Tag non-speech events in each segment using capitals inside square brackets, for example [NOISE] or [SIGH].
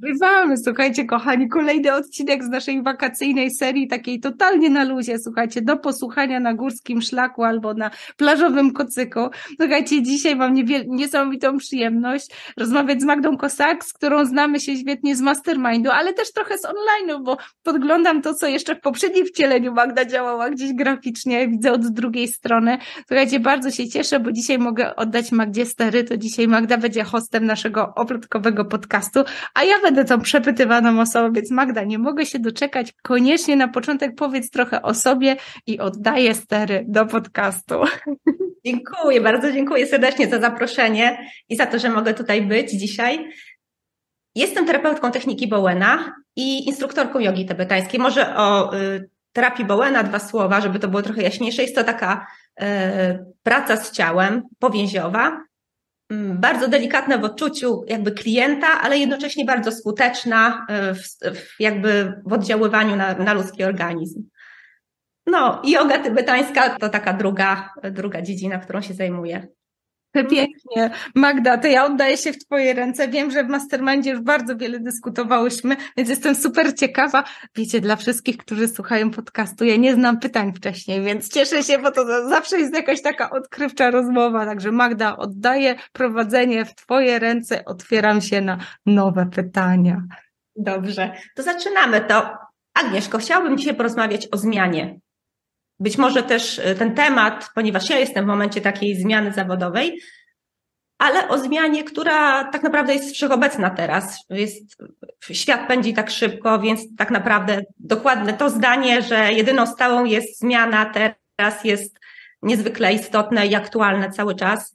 Bywamy, słuchajcie, kochani, kolejny odcinek z naszej wakacyjnej serii, takiej totalnie na luzie, słuchajcie, do posłuchania na górskim szlaku albo na plażowym kocyku. Słuchajcie, dzisiaj mam niesamowitą przyjemność rozmawiać z Magdą Kosak, z którą znamy się świetnie z Mastermindu, ale też trochę z online'u, bo podglądam to, co jeszcze w poprzednim wcieleniu Magda działała gdzieś graficznie, widzę od drugiej strony. Słuchajcie, bardzo się cieszę, bo dzisiaj mogę oddać Magdzie stery, to dzisiaj Magda będzie hostem naszego oplotkowego podcastu, a ja będę tą przepytywaną osobą, więc Magda, nie mogę się doczekać. Koniecznie na początek powiedz trochę o sobie i oddaję stery do podcastu. [LAUGHS] Dziękuję, bardzo dziękuję serdecznie za zaproszenie i za to, że mogę tutaj być dzisiaj. Jestem terapeutką techniki Bowena i instruktorką jogi tybetańskiej. Może o y, terapii Bowena dwa słowa, żeby to było trochę jaśniejsze. Jest to taka y, praca z ciałem powięziowa, bardzo delikatna w odczuciu jakby klienta, ale jednocześnie bardzo skuteczna e, w, w jakby w oddziaływaniu na, na ludzki organizm. No, yoga tybetańska to taka druga, druga dziedzina, którą się zajmuję. Pięknie. Magda, to ja oddaję się w Twoje ręce. Wiem, że w Mastermindzie już bardzo wiele dyskutowałyśmy, więc jestem super ciekawa. Wiecie, dla wszystkich, którzy słuchają podcastu, ja nie znam pytań wcześniej, więc cieszę się, bo to zawsze jest jakaś taka odkrywcza rozmowa. Także Magda, oddaję prowadzenie w Twoje ręce. Otwieram się na nowe pytania. Dobrze, to zaczynamy to. Agnieszko, chciałabym dzisiaj porozmawiać o zmianie być może też e, ten temat, ponieważ ja jestem w momencie takiej zmiany zawodowej, ale o zmianie, która tak naprawdę jest wszechobecna teraz. Jest, świat pędzi tak szybko, więc tak naprawdę dokładne to zdanie, że jedyną stałą jest zmiana, teraz jest niezwykle istotne i aktualne cały czas.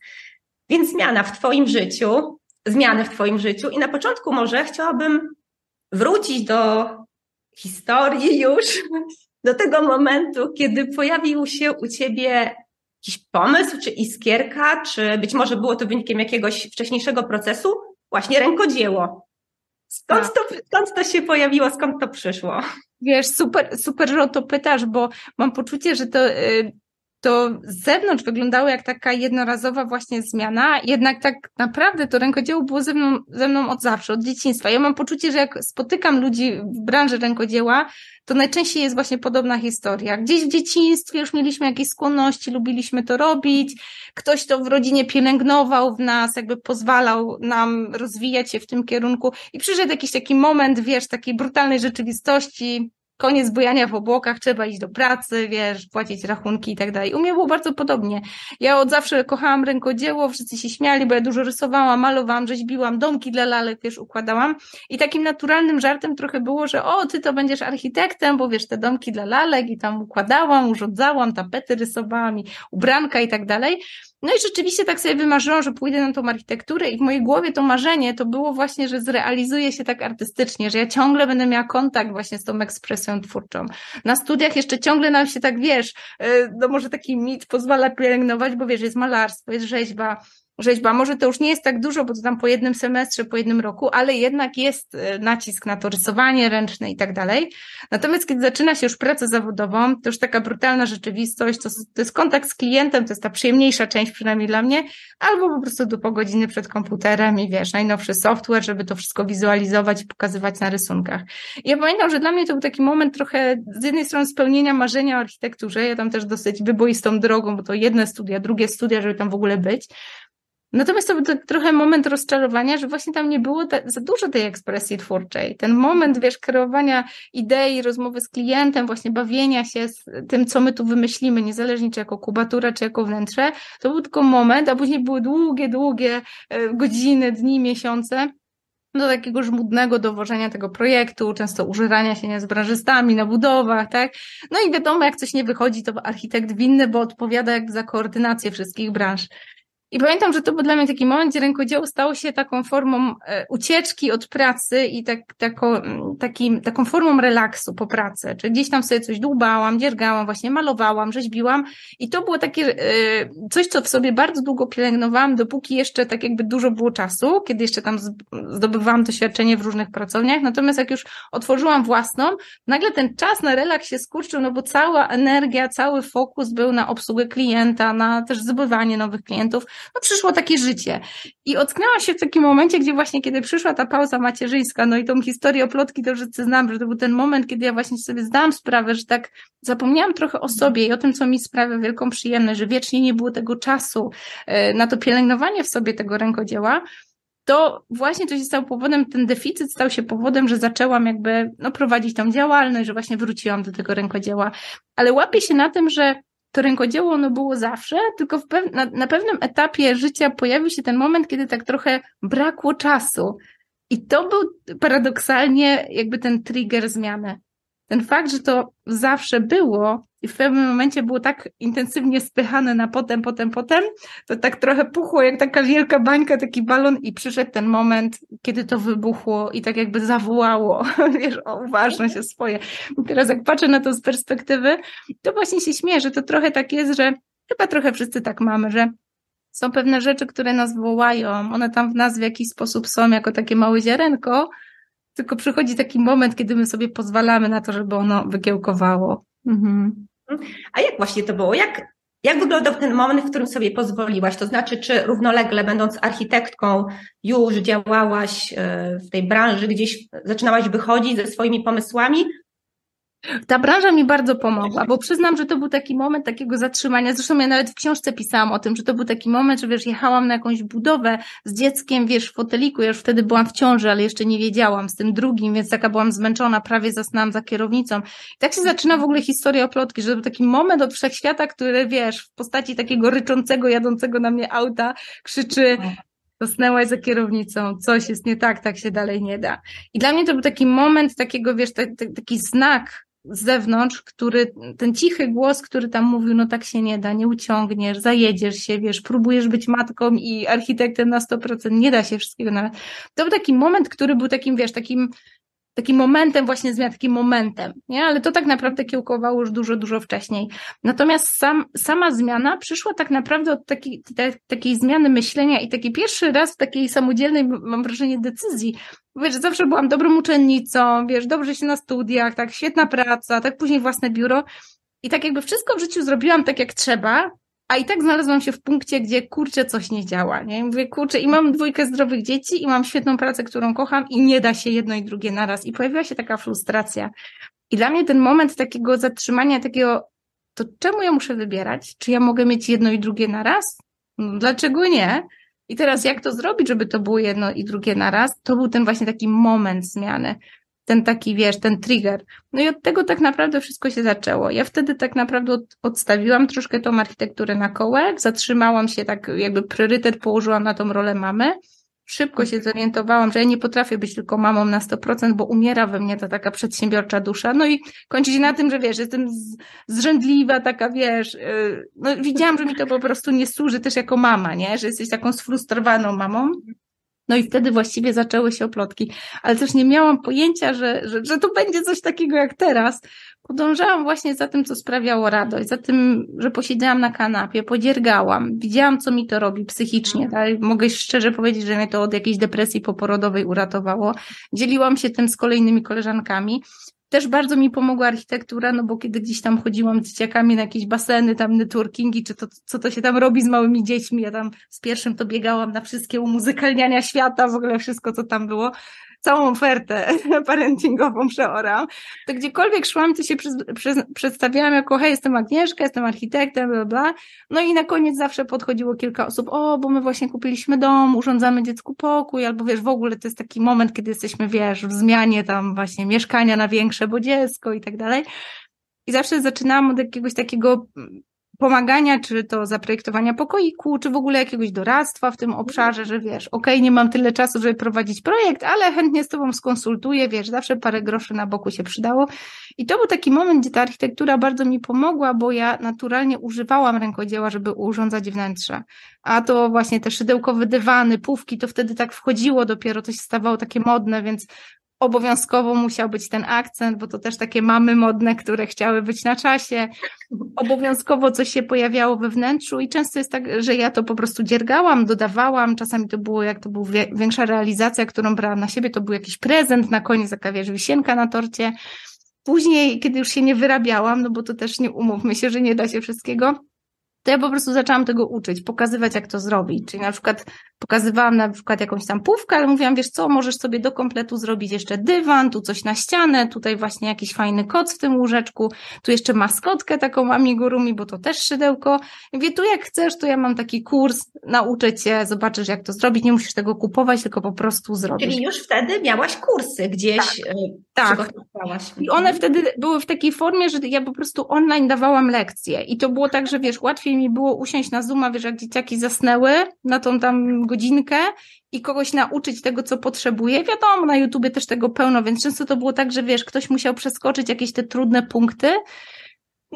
Więc zmiana w Twoim życiu, zmiany w Twoim życiu. I na początku może chciałabym wrócić do historii już, do tego momentu, kiedy pojawił się u ciebie jakiś pomysł, czy iskierka, czy być może było to wynikiem jakiegoś wcześniejszego procesu, właśnie rękodzieło. Skąd to, skąd to się pojawiło, skąd to przyszło? Wiesz, super, super, że o to pytasz, bo mam poczucie, że to y, to z zewnątrz wyglądało jak taka jednorazowa właśnie zmiana, jednak tak naprawdę to rękodzieło było ze mną, ze mną od zawsze, od dzieciństwa. Ja mam poczucie, że jak spotykam ludzi w branży rękodzieła, to najczęściej jest właśnie podobna historia. Gdzieś w dzieciństwie już mieliśmy jakieś skłonności, lubiliśmy to robić, ktoś to w rodzinie pielęgnował w nas, jakby pozwalał nam rozwijać się w tym kierunku i przyszedł jakiś taki moment, wiesz, takiej brutalnej rzeczywistości, koniec bujania w obłokach, trzeba iść do pracy, wiesz, płacić rachunki i tak dalej. U mnie było bardzo podobnie. Ja od zawsze kochałam rękodzieło, wszyscy się śmiali, bo ja dużo rysowałam, malowałam, rzeźbiłam, domki dla lalek, wiesz, układałam. I takim naturalnym żartem trochę było, że o, ty to będziesz architektem, bo wiesz, te domki dla lalek i tam układałam, urządzałam, tapety rysowałam i ubranka i tak dalej. No i rzeczywiście tak sobie wymarzyłam, że pójdę na tą architekturę i w mojej głowie to marzenie to było właśnie, że zrealizuję się tak artystycznie, że ja ciągle będę miała kontakt właśnie z tą ekspresją twórczą. Na studiach jeszcze ciągle nam się tak, wiesz, y, no może taki mit pozwala pielęgnować, bo wiesz, jest malarstwo, jest rzeźba, rzeźba. Może to już nie jest tak dużo, bo to tam po jednym semestrze, po jednym roku, ale jednak jest e, nacisk na to rysowanie ręczne i tak dalej. Natomiast kiedy zaczyna się już pracę zawodową, to już taka brutalna rzeczywistość, to, to jest kontakt z klientem, to jest ta przyjemniejsza część przynajmniej dla mnie, albo po prostu do pół godziny przed komputerem i wiesz, najnowszy software, żeby to wszystko wizualizować i pokazywać na rysunkach. I ja pamiętam, że dla mnie to był taki moment trochę z jednej strony spełnienia marzenia o architekturze, ja tam też dosyć wyboistą drogą, bo to jedne studia, drugie studia, żeby tam w ogóle być, Natomiast to był trochę moment rozczarowania, że właśnie tam nie było te, za dużo tej ekspresji twórczej. Ten moment, wiesz, kreowania idei, rozmowy z klientem, właśnie bawienia się z tym, co my tu wymyślimy, niezależnie czy jako kubatura, czy jako wnętrze, to był tylko moment, a później były długie, długie e, godziny, dni, miesiące do takiego żmudnego dowożenia tego projektu, często używania się z branżystami na budowach, tak? No i wiadomo, jak coś nie wychodzi, to architekt winny, bo odpowiada jak za koordynację wszystkich branż. I pamiętam, że to był dla mnie taki moment, gdzie rękodzieło stało się taką formą e, ucieczki od pracy i tak, tako, takim, taką formą relaksu po pracy. Czyli gdzieś tam sobie coś dłubałam, dziergałam, właśnie malowałam, rzeźbiłam i to było takie e, coś, co w sobie bardzo długo pielęgnowałam, dopóki jeszcze tak jakby dużo było czasu, kiedy jeszcze tam zdobywałam doświadczenie w różnych pracowniach. Natomiast jak już otworzyłam własną, nagle ten czas na relaks się skurczył, no bo cała energia, cały fokus był na obsługę klienta, na też zdobywanie nowych klientów. No przyszło takie życie. I ocknęłam się w takim momencie, gdzie właśnie kiedy przyszła ta pauza macierzyńska, no i tą historię o plotki to wszyscy znam, że to był ten moment, kiedy ja właśnie sobie zdałam sprawę, że tak zapomniałam trochę o sobie i o tym, co mi sprawia wielką przyjemność, że wiecznie nie było tego czasu e, na to pielęgnowanie w sobie tego rękodzieła, to właśnie to się stało powodem, ten deficyt stał się powodem, że zaczęłam jakby no, prowadzić tą działalność, że właśnie wróciłam do tego rękodzieła. Ale łapię się na tym, że to rękodzieło ono było zawsze, tylko pew na, na pewnym etapie życia pojawił się ten moment, kiedy tak trochę brakło czasu. I to był paradoksalnie jakby ten trigger zmiany ten fakt, że to zawsze było i w pewnym momencie było tak intensywnie spychane na potem, potem, potem, to tak trochę puchło jak taka wielka bańka, taki balon i przyszedł ten moment, kiedy to wybuchło i tak jakby zawołało, [LAUGHS] wiesz, o uważność o swoje. I teraz jak patrzę na to z perspektywy, to właśnie się śmieję, że to trochę tak jest, że chyba trochę wszyscy tak mamy, że są pewne rzeczy, które nas wołają, one tam w nas w jakiś sposób są jako takie małe ziarenko, tylko przychodzi taki moment, kiedy my sobie pozwalamy na to, żeby ono wykiełkowało. Mhm. A jak właśnie to było? Jak, jak wyglądał ten moment, w którym sobie pozwoliłaś? To znaczy, czy równolegle, będąc architektką, już działałaś e, w tej branży, gdzieś zaczynałaś wychodzić ze swoimi pomysłami, ta branża mi bardzo pomogła, bo przyznam, że to był taki moment takiego zatrzymania. Zresztą ja nawet w książce pisałam o tym, że to był taki moment, że wiesz, jechałam na jakąś budowę z dzieckiem, wiesz, w foteliku. Ja już wtedy byłam w ciąży, ale jeszcze nie wiedziałam z tym drugim, więc taka byłam zmęczona, prawie zasnęłam za kierownicą. I tak się zaczyna w ogóle historia o plotki, że to był taki moment od wszechświata, który wiesz, w postaci takiego ryczącego, jadącego na mnie auta krzyczy, zasnęłaś za kierownicą, coś jest nie tak, tak się dalej nie da. I dla mnie to był taki moment takiego, wiesz, taki znak z zewnątrz, który, ten cichy głos, który tam mówił, no tak się nie da, nie uciągniesz, zajedziesz się, wiesz, próbujesz być matką i architektem na 100%, nie da się wszystkiego nawet. To był taki moment, który był takim, wiesz, takim, takim momentem właśnie zmian, takim momentem, nie? Ale to tak naprawdę kiełkowało już dużo, dużo wcześniej. Natomiast sam, sama zmiana przyszła tak naprawdę od takiej, te, takiej zmiany myślenia i taki pierwszy raz w takiej samodzielnej, mam wrażenie, decyzji, wiesz, zawsze byłam dobrą uczennicą, wiesz, dobrze się na studiach, tak, świetna praca, tak później własne biuro. I tak jakby wszystko w życiu zrobiłam tak jak trzeba, a i tak znalazłam się w punkcie, gdzie kurczę, coś nie działa, nie? Mówię, kurczę, i mam dwójkę zdrowych dzieci, i mam świetną pracę, którą kocham, i nie da się jedno i drugie naraz. I pojawiła się taka frustracja. I dla mnie ten moment takiego zatrzymania, takiego, to czemu ja muszę wybierać? Czy ja mogę mieć jedno i drugie naraz? No, dlaczego nie? I teraz jak to zrobić, żeby to było jedno i drugie naraz? To był ten właśnie taki moment zmiany. Ten taki, wiesz, ten trigger. No i od tego tak naprawdę wszystko się zaczęło. Ja wtedy tak naprawdę od, odstawiłam troszkę tą architekturę na kołek, zatrzymałam się tak, jakby priorytet położyłam na tą rolę mamy szybko się zorientowałam, że ja nie potrafię być tylko mamą na 100%, bo umiera we mnie ta taka przedsiębiorcza dusza. No i kończy się na tym, że wiesz, jestem zrzędliwa, taka wiesz, y, no widziałam, że mi to po prostu nie służy też jako mama, nie? Że jesteś taką sfrustrowaną mamą. No i wtedy właściwie zaczęły się oplotki, ale też nie miałam pojęcia, że, że, że to będzie coś takiego jak teraz. Podążałam właśnie za tym, co sprawiało radość, za tym, że posiedziałam na kanapie, podziergałam, widziałam, co mi to robi psychicznie. Tak? Mogę szczerze powiedzieć, że mnie to od jakiejś depresji poporodowej uratowało. Dzieliłam się tym z kolejnymi koleżankami też bardzo mi pomogła architektura, no bo kiedy gdzieś tam chodziłam z dzieciakami na jakieś baseny, tam networkingi, czy to, co to się tam robi z małymi dziećmi, ja tam z pierwszym to biegałam na wszystkie umuzykalniania świata, w ogóle wszystko, co tam było, całą ofertę [LAUGHS] parentingową przeoram, to gdziekolwiek szłam, to się przez, przez, przedstawiałam jako, hej, jestem Agnieszka, jestem architektem, bla, bla. No i na koniec zawsze podchodziło kilka osób, o, bo my właśnie kupiliśmy dom, urządzamy dziecku pokój, albo wiesz, w ogóle to jest taki moment, kiedy jesteśmy, wiesz, w zmianie tam właśnie mieszkania na większe, bo dziecko i tak dalej. I zawsze zaczynałam od jakiegoś takiego pomagania, czy to zaprojektowania pokoiku, czy w ogóle jakiegoś doradztwa w tym obszarze, że wiesz, okej, okay, nie mam tyle czasu, żeby prowadzić projekt, ale chętnie z tobą skonsultuję, wiesz, zawsze parę groszy na boku się przydało. I to był taki moment, gdzie ta architektura bardzo mi pomogła, bo ja naturalnie używałam rękodzieła, żeby urządzać wnętrze. A to właśnie te szydełkowe dywany, pówki, to wtedy tak wchodziło dopiero, to się stawało takie modne, więc obowiązkowo musiał być ten akcent, bo to też takie mamy modne, które chciały być na czasie. Obowiązkowo coś się pojawiało we wnętrzu i często jest tak, że ja to po prostu dziergałam, dodawałam, czasami to było, jak to była większa realizacja, którą brałam na siebie, to był jakiś prezent na koniec, taka wiesz, wisienka na torcie. Później, kiedy już się nie wyrabiałam, no bo to też nie umówmy się, że nie da się wszystkiego, to ja po prostu zaczęłam tego uczyć, pokazywać, jak to zrobić. Czyli na przykład pokazywałam na przykład jakąś tam pówkę, ale mówiłam, wiesz co, możesz sobie do kompletu zrobić jeszcze dywan, tu coś na ścianę, tutaj właśnie jakiś fajny koc w tym łóżeczku, tu jeszcze maskotkę taką amigurumi, bo to też szydełko. I mówię, tu jak chcesz, to ja mam taki kurs, nauczę cię, zobaczysz jak to zrobić, nie musisz tego kupować, tylko po prostu zrobić. Czyli już wtedy miałaś kursy gdzieś tak, tak. I one wtedy były w takiej formie, że ja po prostu online dawałam lekcje i to było tak, że wiesz, łatwiej mi było usiąść na Zooma, wiesz, jak dzieciaki zasnęły na tą tam godzinkę i kogoś nauczyć tego, co potrzebuje. Wiadomo, na YouTubie też tego pełno, więc często to było tak, że wiesz, ktoś musiał przeskoczyć jakieś te trudne punkty,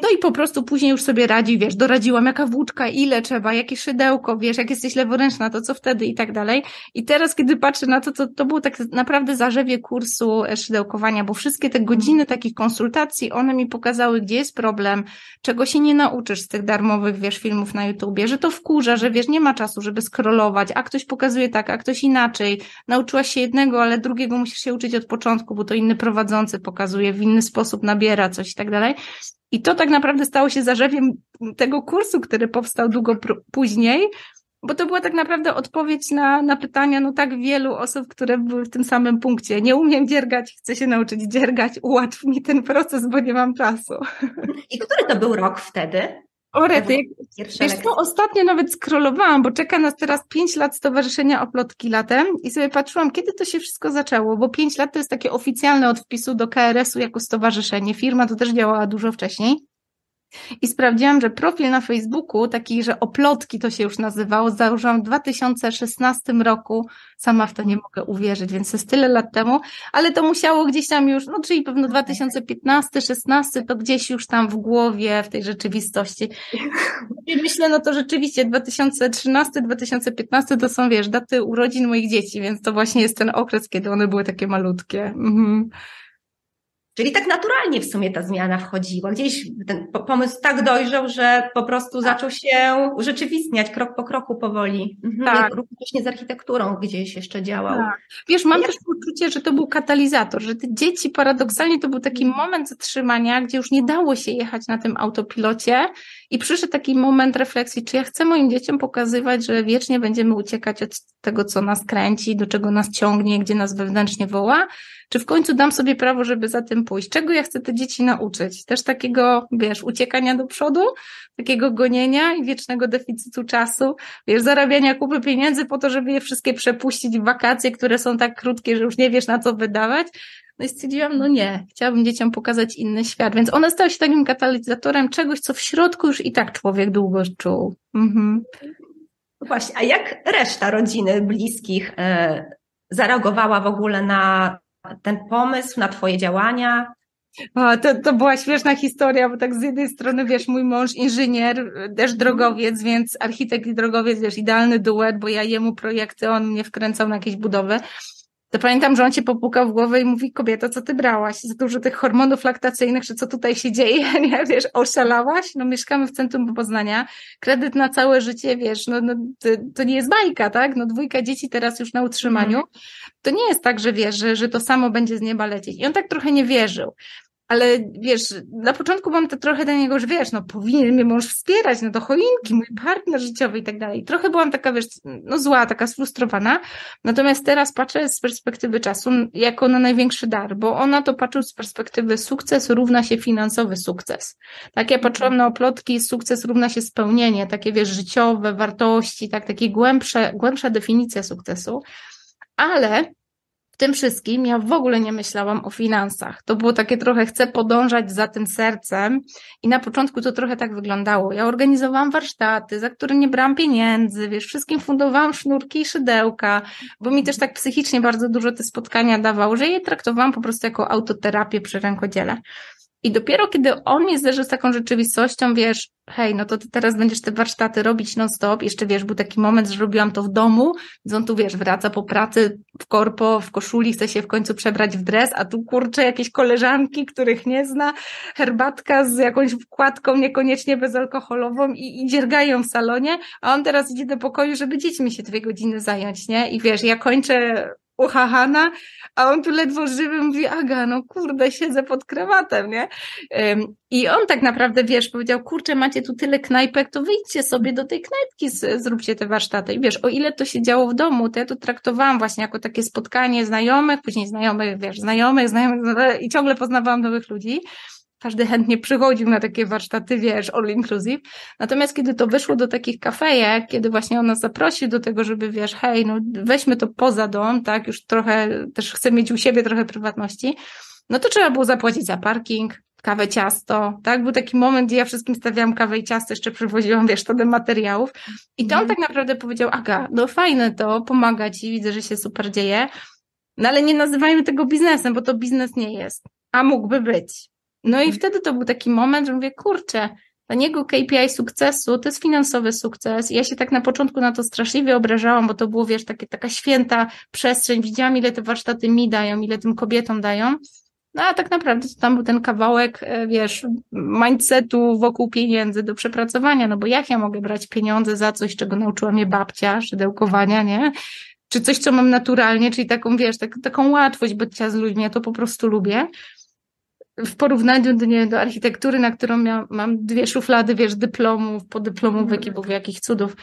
no i po prostu później już sobie radzi, wiesz, doradziłam jaka włóczka, ile trzeba, jakie szydełko, wiesz, jak jesteś leworęczna, to co wtedy i tak dalej. I teraz, kiedy patrzę na to, to, to było tak naprawdę zarzewie kursu e, szydełkowania, bo wszystkie te godziny takich konsultacji, one mi pokazały, gdzie jest problem, czego się nie nauczysz z tych darmowych, wiesz, filmów na YouTubie, że to wkurza, że wiesz, nie ma czasu, żeby scrollować, a ktoś pokazuje tak, a ktoś inaczej. Nauczyłaś się jednego, ale drugiego musisz się uczyć od początku, bo to inny prowadzący pokazuje, w inny sposób nabiera coś i tak dalej. I to tak naprawdę stało się zarzewiem tego kursu, który powstał długo później, bo to była tak naprawdę odpowiedź na, na pytania no tak wielu osób, które były w tym samym punkcie. Nie umiem dziergać, chcę się nauczyć dziergać, ułatw mi ten proces, bo nie mam czasu. I który to był rok wtedy? O rety, wiesz co, ostatnio nawet scrollowałam, bo czeka nas teraz pięć lat Stowarzyszenia Oplotki latem i sobie patrzyłam, kiedy to się wszystko zaczęło, bo pięć lat to jest takie oficjalne od wpisu do KRS-u jako stowarzyszenie. Firma to też działała dużo wcześniej. I sprawdziłam, że profil na Facebooku, taki, że oplotki to się już nazywało, założyłam w 2016 roku. Sama w to nie mogę uwierzyć, więc jest tyle lat temu, ale to musiało gdzieś tam już, no czyli pewno 2015, 16 to gdzieś już tam w głowie, w tej rzeczywistości. I myślę, no to rzeczywiście 2013, 2015 to są, wiesz, daty urodzin moich dzieci, więc to właśnie jest ten okres, kiedy one były takie malutkie. Mhm. Czyli tak naturalnie w sumie ta zmiana wchodziła. Gdzieś ten pomysł tak dojrzał, że po prostu tak. zaczął się urzeczywistniać krok po kroku powoli. Mhm. Tak. Również z architekturą gdzieś jeszcze działał. Tak. Wiesz, mam Jak... też poczucie, że to był katalizator, że te dzieci paradoksalnie to był taki moment zatrzymania, gdzie już nie dało się jechać na tym autopilocie i przyszedł taki moment refleksji, czy ja chcę moim dzieciom pokazywać, że wiecznie będziemy uciekać od tego, co nas kręci, do czego nas ciągnie, gdzie nas wewnętrznie woła, czy w końcu dam sobie prawo, żeby za tym pójść? Czego ja chcę te dzieci nauczyć? Też takiego, wiesz, uciekania do przodu, takiego gonienia i wiecznego deficytu czasu, wiesz, zarabiania kupy pieniędzy po to, żeby je wszystkie przepuścić w wakacje, które są tak krótkie, że już nie wiesz na co wydawać. No i stwierdziłam, no nie, chciałabym dzieciom pokazać inny świat, więc one stały się takim katalizatorem czegoś, co w środku już i tak człowiek długo czuł. Mhm. No właśnie, a jak reszta rodziny, bliskich e, zareagowała w ogóle na ten pomysł, na Twoje działania? O, to, to była śmieszna historia, bo tak z jednej strony, wiesz, mój mąż inżynier, też drogowiec, więc architekt i drogowiec, wiesz, idealny duet, bo ja jemu projekty, on mnie wkręcał na jakieś budowy to pamiętam, że on cię popukał w głowę i mówi, kobieto, co ty brałaś? Za dużo tych hormonów laktacyjnych, czy co tutaj się dzieje? [LAUGHS] Nie, wiesz, oszalałaś? No mieszkamy w centrum Poznania, kredyt na całe życie, wiesz, no, no to, to nie jest bajka, tak? No dwójka dzieci teraz już na utrzymaniu. To nie jest tak, że wiesz, że, że to samo będzie z nieba lecieć. I on tak trochę nie wierzył ale wiesz, na początku mam to trochę do niego, że wiesz, no powinien mnie mąż wspierać, no to choinki, mój partner życiowy i tak dalej. Trochę byłam taka, wiesz, no zła, taka sfrustrowana, natomiast teraz patrzę z perspektywy czasu jako na największy dar, bo ona to patrzył z perspektywy sukces równa się finansowy sukces. Tak ja patrzyłam na oplotki, sukces równa się spełnienie, takie wiesz, życiowe, wartości, tak, takie głębsze, głębsza definicja sukcesu, ale w tym wszystkim ja w ogóle nie myślałam o finansach. To było takie trochę, chcę podążać za tym sercem i na początku to trochę tak wyglądało. Ja organizowałam warsztaty, za które nie brałam pieniędzy, wiesz, wszystkim fundowałam sznurki i szydełka, bo mi też tak psychicznie bardzo dużo te spotkania dawało, że je traktowałam po prostu jako autoterapię przy rękodziele. I dopiero kiedy on mnie zderzył z taką rzeczywistością, wiesz, hej, no to ty teraz będziesz te warsztaty robić non-stop. Jeszcze wiesz, był taki moment, że robiłam to w domu, więc on tu wiesz, wraca po pracy w korpo, w koszuli, chce się w końcu przebrać w dres, a tu kurczę jakieś koleżanki, których nie zna, herbatka z jakąś wkładką niekoniecznie bezalkoholową i, i dziergają w salonie, a on teraz idzie do pokoju, żeby dziećmi się dwie godziny zająć, nie? I wiesz, ja kończę uchahana, a on tu ledwo żywy mówi, Aga, no kurde, siedzę pod krawatem, nie? I on tak naprawdę, wiesz, powiedział, kurczę, macie tu tyle knajpek, to wyjdźcie sobie do tej knajpki, zróbcie te warsztaty. I wiesz, o ile to się działo w domu, to ja to traktowałam właśnie jako takie spotkanie znajomych, później znajomych, wiesz, znajomych, znajomych i ciągle poznawałam nowych ludzi każdy chętnie przychodził na takie warsztaty, wiesz, all inclusive. Natomiast kiedy to wyszło do takich kafejek, kiedy właśnie on nas zaprosił do tego, żeby wiesz, hej, no weźmy to poza dom, tak, już trochę, też chcę mieć u siebie trochę prywatności, no to trzeba było zapłacić za parking, kawę, ciasto, tak? Był taki moment, gdzie ja wszystkim stawiałam kawę i ciasto, jeszcze przywoziłam, wiesz, tonę materiałów. I to on mhm. tak naprawdę powiedział, Aga, no fajne to, pomaga ci, widzę, że się super dzieje, no ale nie nazywajmy tego biznesem, bo to biznes nie jest, a mógłby być. No i mhm. wtedy to był taki moment, że mówię, kurczę, dla niego KPI sukcesu to jest finansowy sukces. I ja się tak na początku na to straszliwie obrażałam, bo to było, wiesz, takie, taka święta przestrzeń. Widziałam, ile te warsztaty mi dają, ile tym kobietom dają. No a tak naprawdę to tam był ten kawałek, e, wiesz, mindsetu wokół pieniędzy do przepracowania, no bo jak ja mogę brać pieniądze za coś, czego nauczyła mnie babcia, szydełkowania, nie? Czy coś, co mam naturalnie, czyli taką, wiesz, tak, taką łatwość bycia z ludźmi, ja to po prostu lubię w porównaniu do, nie, do architektury, na którą miał, mam dwie szuflady, wiesz, dyplomów, podyplomówek i Bóg jakich cudów.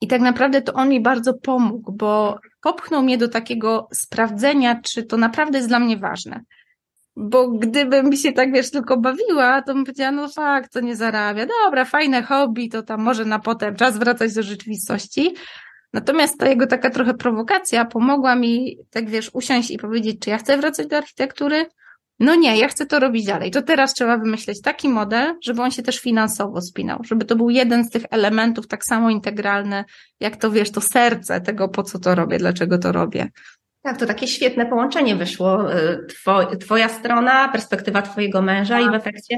I tak naprawdę to on mi bardzo pomógł, bo popchnął mnie do takiego sprawdzenia, czy to naprawdę jest dla mnie ważne. Bo gdybym się tak, wiesz, tylko bawiła, to bym powiedziała, no fakt, to nie zarabia. Dobra, fajne hobby, to tam może na potem czas wracać do rzeczywistości. Natomiast ta jego taka trochę prowokacja pomogła mi, tak wiesz, usiąść i powiedzieć, czy ja chcę wracać do architektury, no nie, ja chcę to robić dalej. To teraz trzeba wymyśleć taki model, żeby on się też finansowo spinał, żeby to był jeden z tych elementów tak samo integralny, jak to wiesz, to serce tego, po co to robię, dlaczego to robię. Tak, to takie świetne połączenie wyszło. Y, twoja strona, perspektywa twojego męża tak. i w efekcie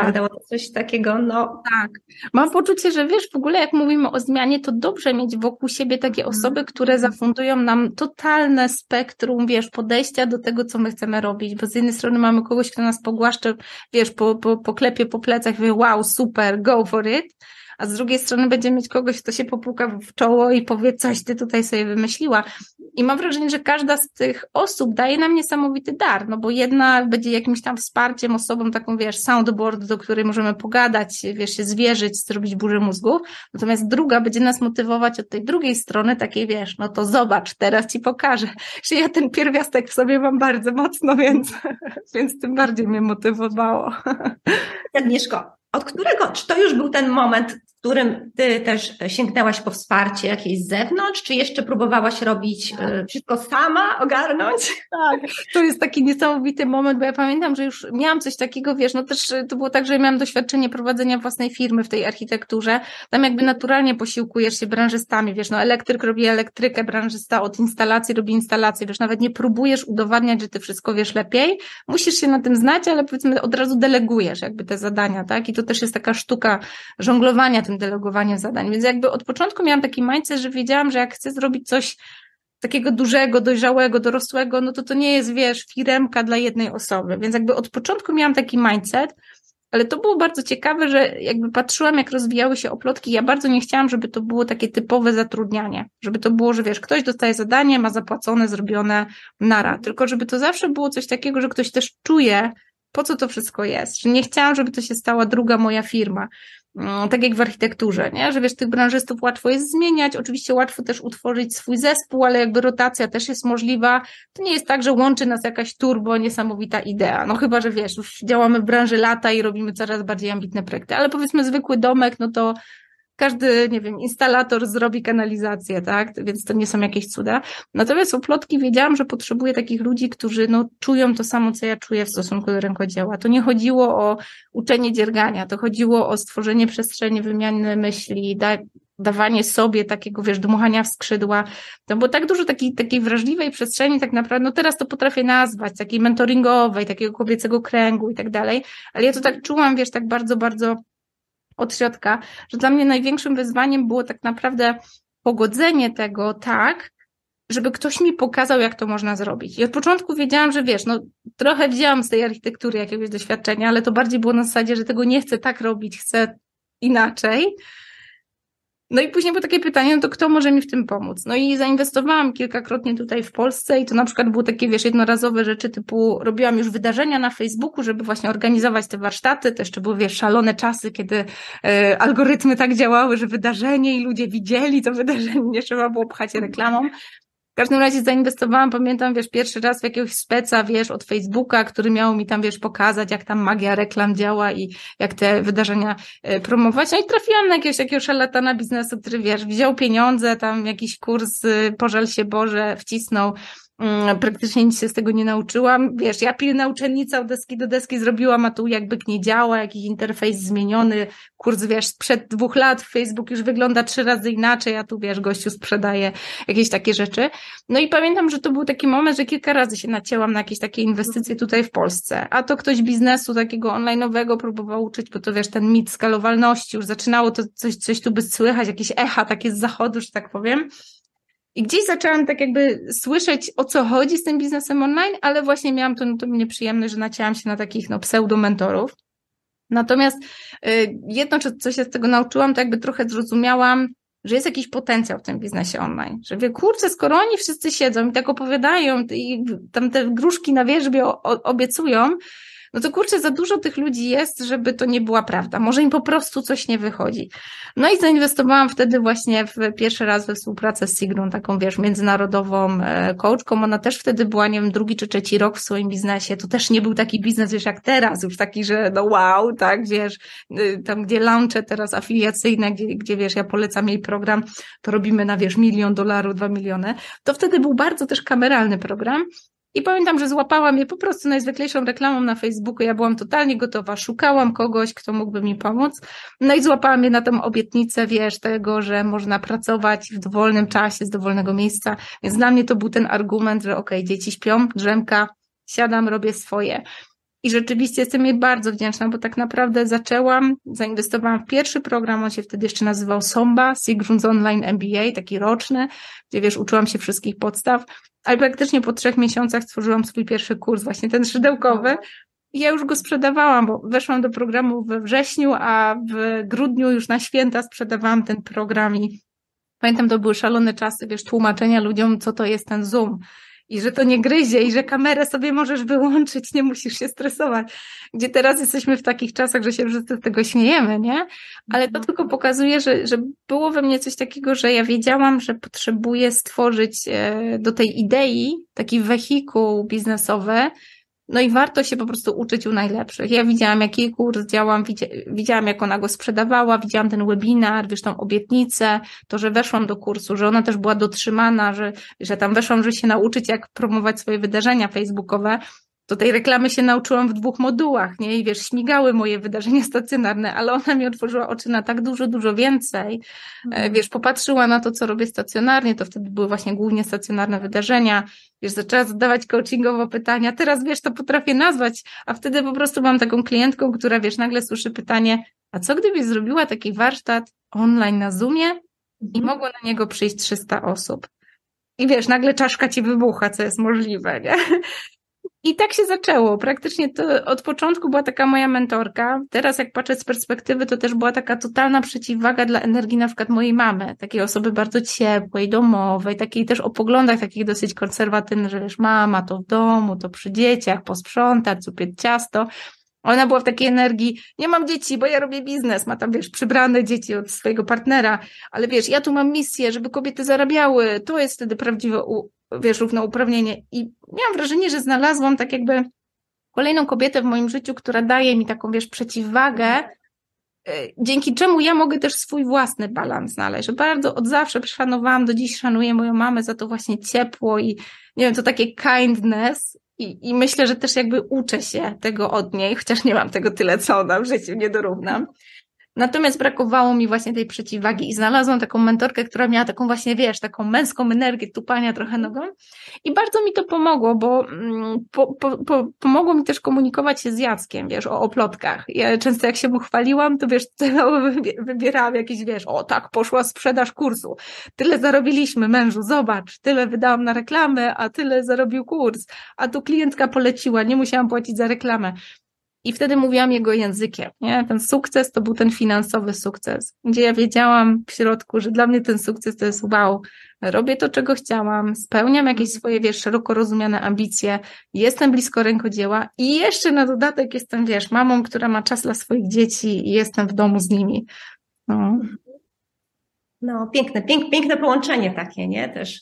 tak. Dało to coś takiego, no. Tak. Mam poczucie, że wiesz, w ogóle jak mówimy o zmianie, to dobrze mieć wokół siebie takie mhm. osoby, które zafundują nam totalne spektrum, wiesz, podejścia do tego, co my chcemy robić, bo z jednej strony mamy kogoś, kto nas pogłaszcze, wiesz, po, po, po klepie po plecach, wie, wow, super, go for it, a z drugiej strony będzie mieć kogoś, kto się popuka w czoło i powie, coś ty tutaj sobie wymyśliła. I mam wrażenie, że każda z tych osób daje nam niesamowity dar, no bo jedna będzie jakimś tam wsparciem, osobą taką, wiesz, soundboard, do której możemy pogadać, wiesz, się zwierzyć, zrobić burzę mózgów, natomiast druga będzie nas motywować od tej drugiej strony, takiej, wiesz, no to zobacz, teraz ci pokażę, że ja ten pierwiastek w sobie mam bardzo mocno, więc, [LAUGHS] więc tym bardziej mnie motywowało. Agnieszko, od którego, czy to już był ten moment, którym ty też sięgnęłaś po wsparcie jakieś z zewnątrz, czy jeszcze próbowałaś robić e, wszystko sama, ogarnąć? Tak, to jest taki niesamowity moment, bo ja pamiętam, że już miałam coś takiego, wiesz, no też to było tak, że miałam doświadczenie prowadzenia własnej firmy w tej architekturze, tam jakby naturalnie posiłkujesz się branżystami, wiesz, no elektryk robi elektrykę, branżysta od instalacji robi instalację, wiesz, nawet nie próbujesz udowadniać, że ty wszystko wiesz lepiej, musisz się na tym znać, ale powiedzmy od razu delegujesz jakby te zadania, tak, i to też jest taka sztuka żonglowania tym delegowaniem zadań. Więc jakby od początku miałam taki mindset, że wiedziałam, że jak chcę zrobić coś takiego dużego, dojrzałego, dorosłego, no to to nie jest, wiesz, firemka dla jednej osoby. Więc jakby od początku miałam taki mindset, ale to było bardzo ciekawe, że jakby patrzyłam, jak rozwijały się oplotki. Ja bardzo nie chciałam, żeby to było takie typowe zatrudnianie. Żeby to było, że wiesz, ktoś dostaje zadanie, ma zapłacone, zrobione nara. Tylko żeby to zawsze było coś takiego, że ktoś też czuje, po co to wszystko jest. Że nie chciałam, żeby to się stała druga moja firma. Mm, tak jak w architekturze, nie? że wiesz, tych branżystów łatwo jest zmieniać, oczywiście łatwo też utworzyć swój zespół, ale jakby rotacja też jest możliwa. To nie jest tak, że łączy nas jakaś turbo, niesamowita idea. No chyba, że wiesz, już działamy w branży lata i robimy coraz bardziej ambitne projekty, ale powiedzmy zwykły domek, no to każdy, nie wiem, instalator zrobi kanalizację, tak? Więc to nie są jakieś cuda. Natomiast u plotki wiedziałam, że potrzebuję takich ludzi, którzy no, czują to samo, co ja czuję w stosunku do rękodzieła. To nie chodziło o uczenie dziergania, to chodziło o stworzenie przestrzeni wymiany myśli, da, dawanie sobie takiego, wiesz, dmuchania w skrzydła. To było tak dużo takiej, takiej wrażliwej przestrzeni, tak naprawdę, no teraz to potrafię nazwać, takiej mentoringowej, takiego kobiecego kręgu i tak dalej, ale ja to tak czułam, wiesz, tak bardzo, bardzo od środka, że dla mnie największym wyzwaniem było tak naprawdę pogodzenie tego tak, żeby ktoś mi pokazał, jak to można zrobić. I od początku wiedziałam, że wiesz, no trochę wzięłam z tej architektury jakiegoś doświadczenia, ale to bardziej było na zasadzie, że tego nie chcę tak robić, chcę inaczej. No i później było takie pytanie, no to kto może mi w tym pomóc? No i zainwestowałam kilkakrotnie tutaj w Polsce i to na przykład były takie, wiesz, jednorazowe rzeczy typu robiłam już wydarzenia na Facebooku, żeby właśnie organizować te warsztaty. To jeszcze były, wiesz, szalone czasy, kiedy e, algorytmy tak działały, że wydarzenie i ludzie widzieli to wydarzenie, [LAUGHS] nie trzeba było pchać reklamą. W każdym razie zainwestowałam, pamiętam, wiesz, pierwszy raz w jakiegoś speca, wiesz, od Facebooka, który miał mi tam, wiesz, pokazać, jak tam magia reklam działa i jak te wydarzenia e, promować. No i trafiłam na jakiegoś takiego szarlatana biznesu, który, wiesz, wziął pieniądze, tam jakiś kurs, y, pożal się Boże, wcisnął praktycznie nic się z tego nie nauczyłam. Wiesz, ja pilna uczennica od deski do deski zrobiłam, a tu jakby nie działa, jakiś interfejs zmieniony, kurs, wiesz, sprzed dwóch lat Facebook już wygląda trzy razy inaczej, a tu, wiesz, gościu sprzedaje jakieś takie rzeczy. No i pamiętam, że to był taki moment, że kilka razy się nacięłam na jakieś takie inwestycje tutaj w Polsce, a to ktoś biznesu takiego online'owego próbował uczyć, bo to, wiesz, ten mit skalowalności, już zaczynało to coś, coś tu by słychać, jakieś echa takie z zachodu, że tak powiem. I gdzieś zaczęłam tak jakby słyszeć, o co chodzi z tym biznesem online, ale właśnie miałam to, to nieprzyjemność, że nacięłam się na takich no, pseudo-mentorów. Natomiast y, jedno, co się z tego nauczyłam, to jakby trochę zrozumiałam, że jest jakiś potencjał w tym biznesie online. Że wie, kurczę, skoro oni wszyscy siedzą i tak opowiadają i tam te gruszki na wierzbie obiecują, no to kurczę, za dużo tych ludzi jest, żeby to nie była prawda. Może im po prostu coś nie wychodzi. No i zainwestowałam wtedy właśnie w pierwszy raz we współpracę z Sigrun, taką wiesz, międzynarodową e, coachką. Ona też wtedy była, nie wiem, drugi czy trzeci rok w swoim biznesie. To też nie był taki biznes, wiesz, jak teraz, już taki, że no wow, tak, wiesz, y, tam gdzie launche teraz afiliacyjne, gdzie, gdzie wiesz, ja polecam jej program, to robimy na, wiesz, milion dolarów, dwa miliony. To wtedy był bardzo też kameralny program. I pamiętam, że złapałam je po prostu najzwyklejszą reklamą na Facebooku. Ja byłam totalnie gotowa, szukałam kogoś, kto mógłby mi pomóc. No i złapałam je na tą obietnicę, wiesz, tego, że można pracować w dowolnym czasie, z dowolnego miejsca. Więc dla mnie to był ten argument, że okej, okay, dzieci śpią, drzemka, siadam, robię swoje. I rzeczywiście jestem jej bardzo wdzięczna, bo tak naprawdę zaczęłam, zainwestowałam w pierwszy program, on się wtedy jeszcze nazywał SOMBA, Sigrun's Online MBA, taki roczny, gdzie wiesz, uczyłam się wszystkich podstaw, ale praktycznie po trzech miesiącach stworzyłam swój pierwszy kurs, właśnie ten szydełkowy. I ja już go sprzedawałam, bo weszłam do programu we wrześniu, a w grudniu już na święta sprzedawałam ten program i pamiętam, to były szalone czasy, wiesz, tłumaczenia ludziom, co to jest ten Zoom i że to nie gryzie i że kamerę sobie możesz wyłączyć, nie musisz się stresować. Gdzie teraz jesteśmy w takich czasach, że się wszyscy z tego śmiejemy, nie? Ale to mhm. tylko pokazuje, że, że było we mnie coś takiego, że ja wiedziałam, że potrzebuję stworzyć e, do tej idei taki wehikuł biznesowy, no i warto się po prostu uczyć u najlepszych. Ja widziałam, jaki kurs działam, widziałam, jak ona go sprzedawała, widziałam ten webinar, wiesz, tą obietnicę, to, że weszłam do kursu, że ona też była dotrzymana, że, że tam weszłam, żeby się nauczyć, jak promować swoje wydarzenia facebookowe, do tej reklamy się nauczyłam w dwóch modułach, nie? I wiesz, śmigały moje wydarzenia stacjonarne, ale ona mi otworzyła oczy na tak dużo, dużo więcej. E, mhm. Wiesz, popatrzyła na to, co robię stacjonarnie, to wtedy były właśnie głównie stacjonarne wydarzenia. Wiesz, zaczęła zadawać coachingowo pytania. Teraz, wiesz, to potrafię nazwać, a wtedy po prostu mam taką klientką, która, wiesz, nagle słyszy pytanie, a co gdybyś zrobiła taki warsztat online na Zoomie i mhm. mogło na niego przyjść 300 osób? I wiesz, nagle czaszka ci wybucha, co jest możliwe, nie? I tak się zaczęło. Praktycznie to od początku była taka moja mentorka. Teraz jak patrzę z perspektywy, to też była taka totalna przeciwwaga dla energii na przykład mojej mamy. Takiej osoby bardzo ciepłej, domowej, takiej też o poglądach takich dosyć konserwatywnych, że wiesz, mama to w domu, to przy dzieciach, posprzątać, cupieć ciasto. Ona była w takiej energii, nie mam dzieci, bo ja robię biznes, ma tam, wiesz, przybrane dzieci od swojego partnera, ale wiesz, ja tu mam misję, żeby kobiety zarabiały, to jest wtedy prawdziwe wiesz, równouprawnienie. I miałam wrażenie, że znalazłam tak jakby kolejną kobietę w moim życiu, która daje mi taką, wiesz, przeciwwagę, e, dzięki czemu ja mogę też swój własny balans znaleźć. Że bardzo od zawsze szanowałam, do dziś szanuję moją mamę za to właśnie ciepło i nie wiem, to takie kindness. I, I myślę, że też jakby uczę się tego od niej, chociaż nie mam tego tyle, co ona w życiu, nie dorównam. Natomiast brakowało mi właśnie tej przeciwwagi i znalazłam taką mentorkę, która miała taką właśnie, wiesz, taką męską energię tupania trochę nogą i bardzo mi to pomogło, bo mm, po, po, po, pomogło mi też komunikować się z Jackiem, wiesz, o, o plotkach. Ja często jak się mu chwaliłam, to wiesz, [LAUGHS] tyle wybierałam jakieś, wiesz, o tak, poszła sprzedaż kursu, tyle zarobiliśmy mężu, zobacz, tyle wydałam na reklamę, a tyle zarobił kurs, a tu klientka poleciła, nie musiałam płacić za reklamę. I wtedy mówiłam jego językiem, nie? Ten sukces to był ten finansowy sukces, gdzie ja wiedziałam w środku, że dla mnie ten sukces to jest wow, robię to, czego chciałam, spełniam jakieś swoje, wiesz, szeroko rozumiane ambicje, jestem blisko rękodzieła i jeszcze na dodatek jestem, wiesz, mamą, która ma czas dla swoich dzieci i jestem w domu z nimi. No, no piękne, pięk, piękne połączenie takie, nie? Też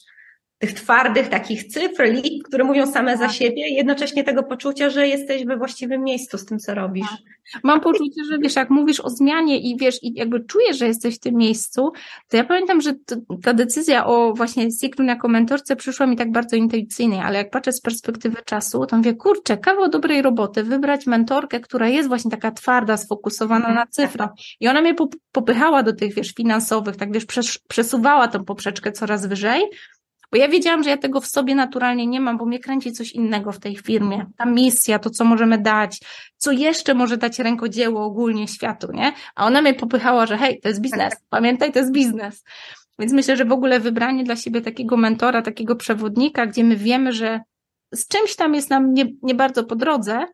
tych twardych takich cyfr, liczb, które mówią same za tak. siebie i jednocześnie tego poczucia, że jesteś we właściwym miejscu z tym, co robisz. Tak. Mam poczucie, że wiesz, jak mówisz o zmianie i wiesz, i jakby czujesz, że jesteś w tym miejscu, to ja pamiętam, że to, ta decyzja o właśnie Sigrun jako mentorce przyszła mi tak bardzo intuicyjnie, ale jak patrzę z perspektywy czasu, to mówię, kurczę, kawał dobrej roboty, wybrać mentorkę, która jest właśnie taka twarda, sfokusowana na cyfrach i ona mnie popychała do tych, wiesz, finansowych, tak wiesz, przesuwała tą poprzeczkę coraz wyżej, bo ja wiedziałam, że ja tego w sobie naturalnie nie mam, bo mnie kręci coś innego w tej firmie. Ta misja, to co możemy dać, co jeszcze może dać rękodzieło ogólnie światu, nie? A ona mnie popychała, że hej, to jest biznes, pamiętaj, to jest biznes. Więc myślę, że w ogóle wybranie dla siebie takiego mentora, takiego przewodnika, gdzie my wiemy, że z czymś tam jest nam nie, nie bardzo po drodze,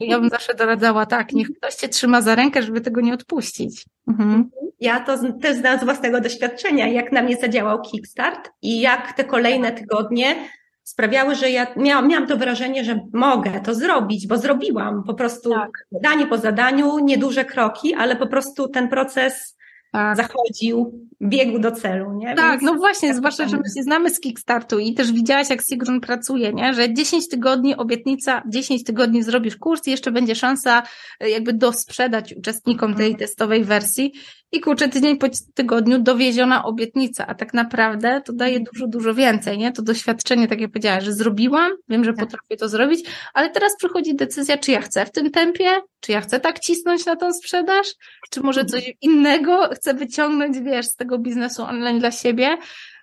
ja bym zawsze doradzała tak, niech ktoś cię trzyma za rękę, żeby tego nie odpuścić. Mhm. Ja to też znam z własnego doświadczenia, jak na mnie zadziałał Kickstart i jak te kolejne tygodnie sprawiały, że ja miałam, miałam to wrażenie, że mogę to zrobić, bo zrobiłam po prostu tak. zadanie po zadaniu, nieduże kroki, ale po prostu ten proces tak. zachodził, biegł do celu, nie? Tak, Więc no właśnie, tak zwłaszcza, że my się znamy z Kickstartu i też widziałaś, jak Sigrun pracuje, nie? Że 10 tygodni obietnica, 10 tygodni zrobisz kurs i jeszcze będzie szansa e, jakby dosprzedać uczestnikom tej mhm. testowej wersji i kurczę, tydzień po tygodniu dowieziona obietnica, a tak naprawdę to daje mhm. dużo, dużo więcej, nie? To doświadczenie, tak jak powiedziałaś, że zrobiłam, wiem, że tak. potrafię to zrobić, ale teraz przychodzi decyzja, czy ja chcę w tym tempie, czy ja chcę tak cisnąć na tą sprzedaż, czy może mhm. coś innego chcę wyciągnąć, wiesz, z tego biznesu online dla siebie.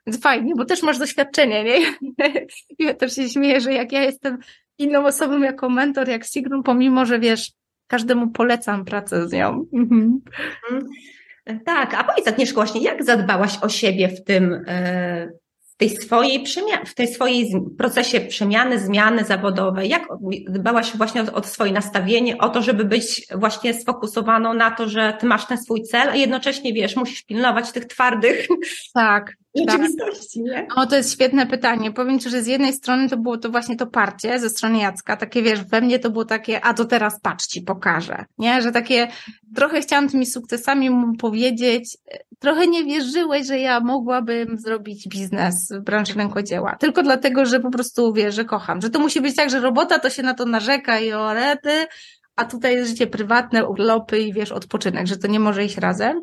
Więc fajnie, bo też masz doświadczenie, nie? [LAUGHS] Ja też się śmieję, że jak ja jestem inną osobą jako mentor, jak Sigrun, pomimo, że wiesz, każdemu polecam pracę z nią. Mhm. Tak, a powiedz Agnieszko właśnie, jak zadbałaś o siebie w tym, e, w tej swojej przemianie, w tej swojej procesie przemiany, zmiany zawodowej? Jak dbałaś właśnie o, o swoje nastawienie, o to, żeby być właśnie sfokusowaną na to, że ty masz ten swój cel, a jednocześnie wiesz, musisz pilnować tych twardych tak, rzeczywistości, tak. nie? O, to jest świetne pytanie. Powiem Ci, że z jednej strony to było to właśnie to parcie ze strony Jacka, takie wiesz, we mnie to było takie, a to teraz patrz Ci pokażę, nie? Że takie, trochę chciałam tymi sukcesami mu powiedzieć, trochę nie wierzyłeś, że ja mogłabym zrobić biznes w branży rękodzieła, tylko dlatego, że po prostu wiesz, że kocham, że to musi być tak, że robota to się na to narzeka i o rety, a tutaj jest życie prywatne, urlopy i wiesz, odpoczynek, że to nie może iść razem.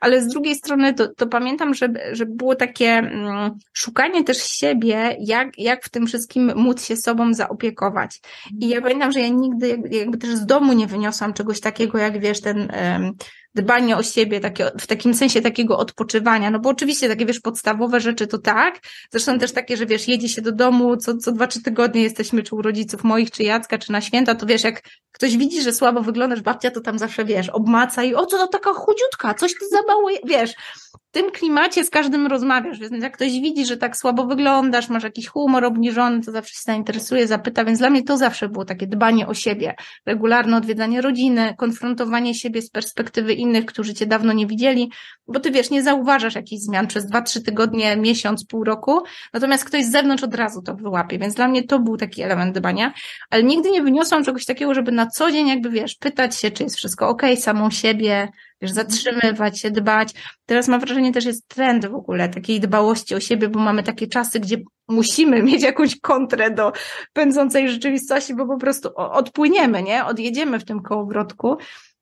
Ale z drugiej strony to, to pamiętam, że, że było takie mm, szukanie też siebie, jak, jak w tym wszystkim móc się sobą zaopiekować. I ja pamiętam, że ja nigdy jakby, też z domu nie wyniosłam czegoś takiego, jak wiesz, ten dbanie o siebie, takie, w takim sensie takiego odpoczywania, no bo oczywiście takie, wiesz, podstawowe rzeczy to tak, zresztą też takie, że wiesz, jedzie się do domu, co, co dwa, trzy tygodnie jesteśmy, czy u rodziców moich, czy Jacka, czy na święta, to wiesz, jak ktoś widzi, że słabo wyglądasz, babcia to tam zawsze, wiesz, obmaca i o, co to taka chudziutka, coś ty za mało, wiesz, tym klimacie z każdym rozmawiasz, więc jak ktoś widzi, że tak słabo wyglądasz, masz jakiś humor obniżony, to zawsze się zainteresuje, zapyta, więc dla mnie to zawsze było takie dbanie o siebie, regularne odwiedzanie rodziny, konfrontowanie siebie z perspektywy innych, którzy cię dawno nie widzieli, bo ty wiesz, nie zauważasz jakichś zmian przez dwa, trzy tygodnie, miesiąc, pół roku, natomiast ktoś z zewnątrz od razu to wyłapie, więc dla mnie to był taki element dbania, ale nigdy nie wyniosłam czegoś takiego, żeby na co dzień jakby, wiesz, pytać się, czy jest wszystko ok, samą siebie, wiesz, zatrzymywać się, dbać. Teraz mam wrażenie, też jest trend w ogóle takiej dbałości o siebie, bo mamy takie czasy, gdzie musimy mieć jakąś kontrę do pędzącej rzeczywistości, bo po prostu odpłyniemy, nie? Odjedziemy w tym kołowrotku.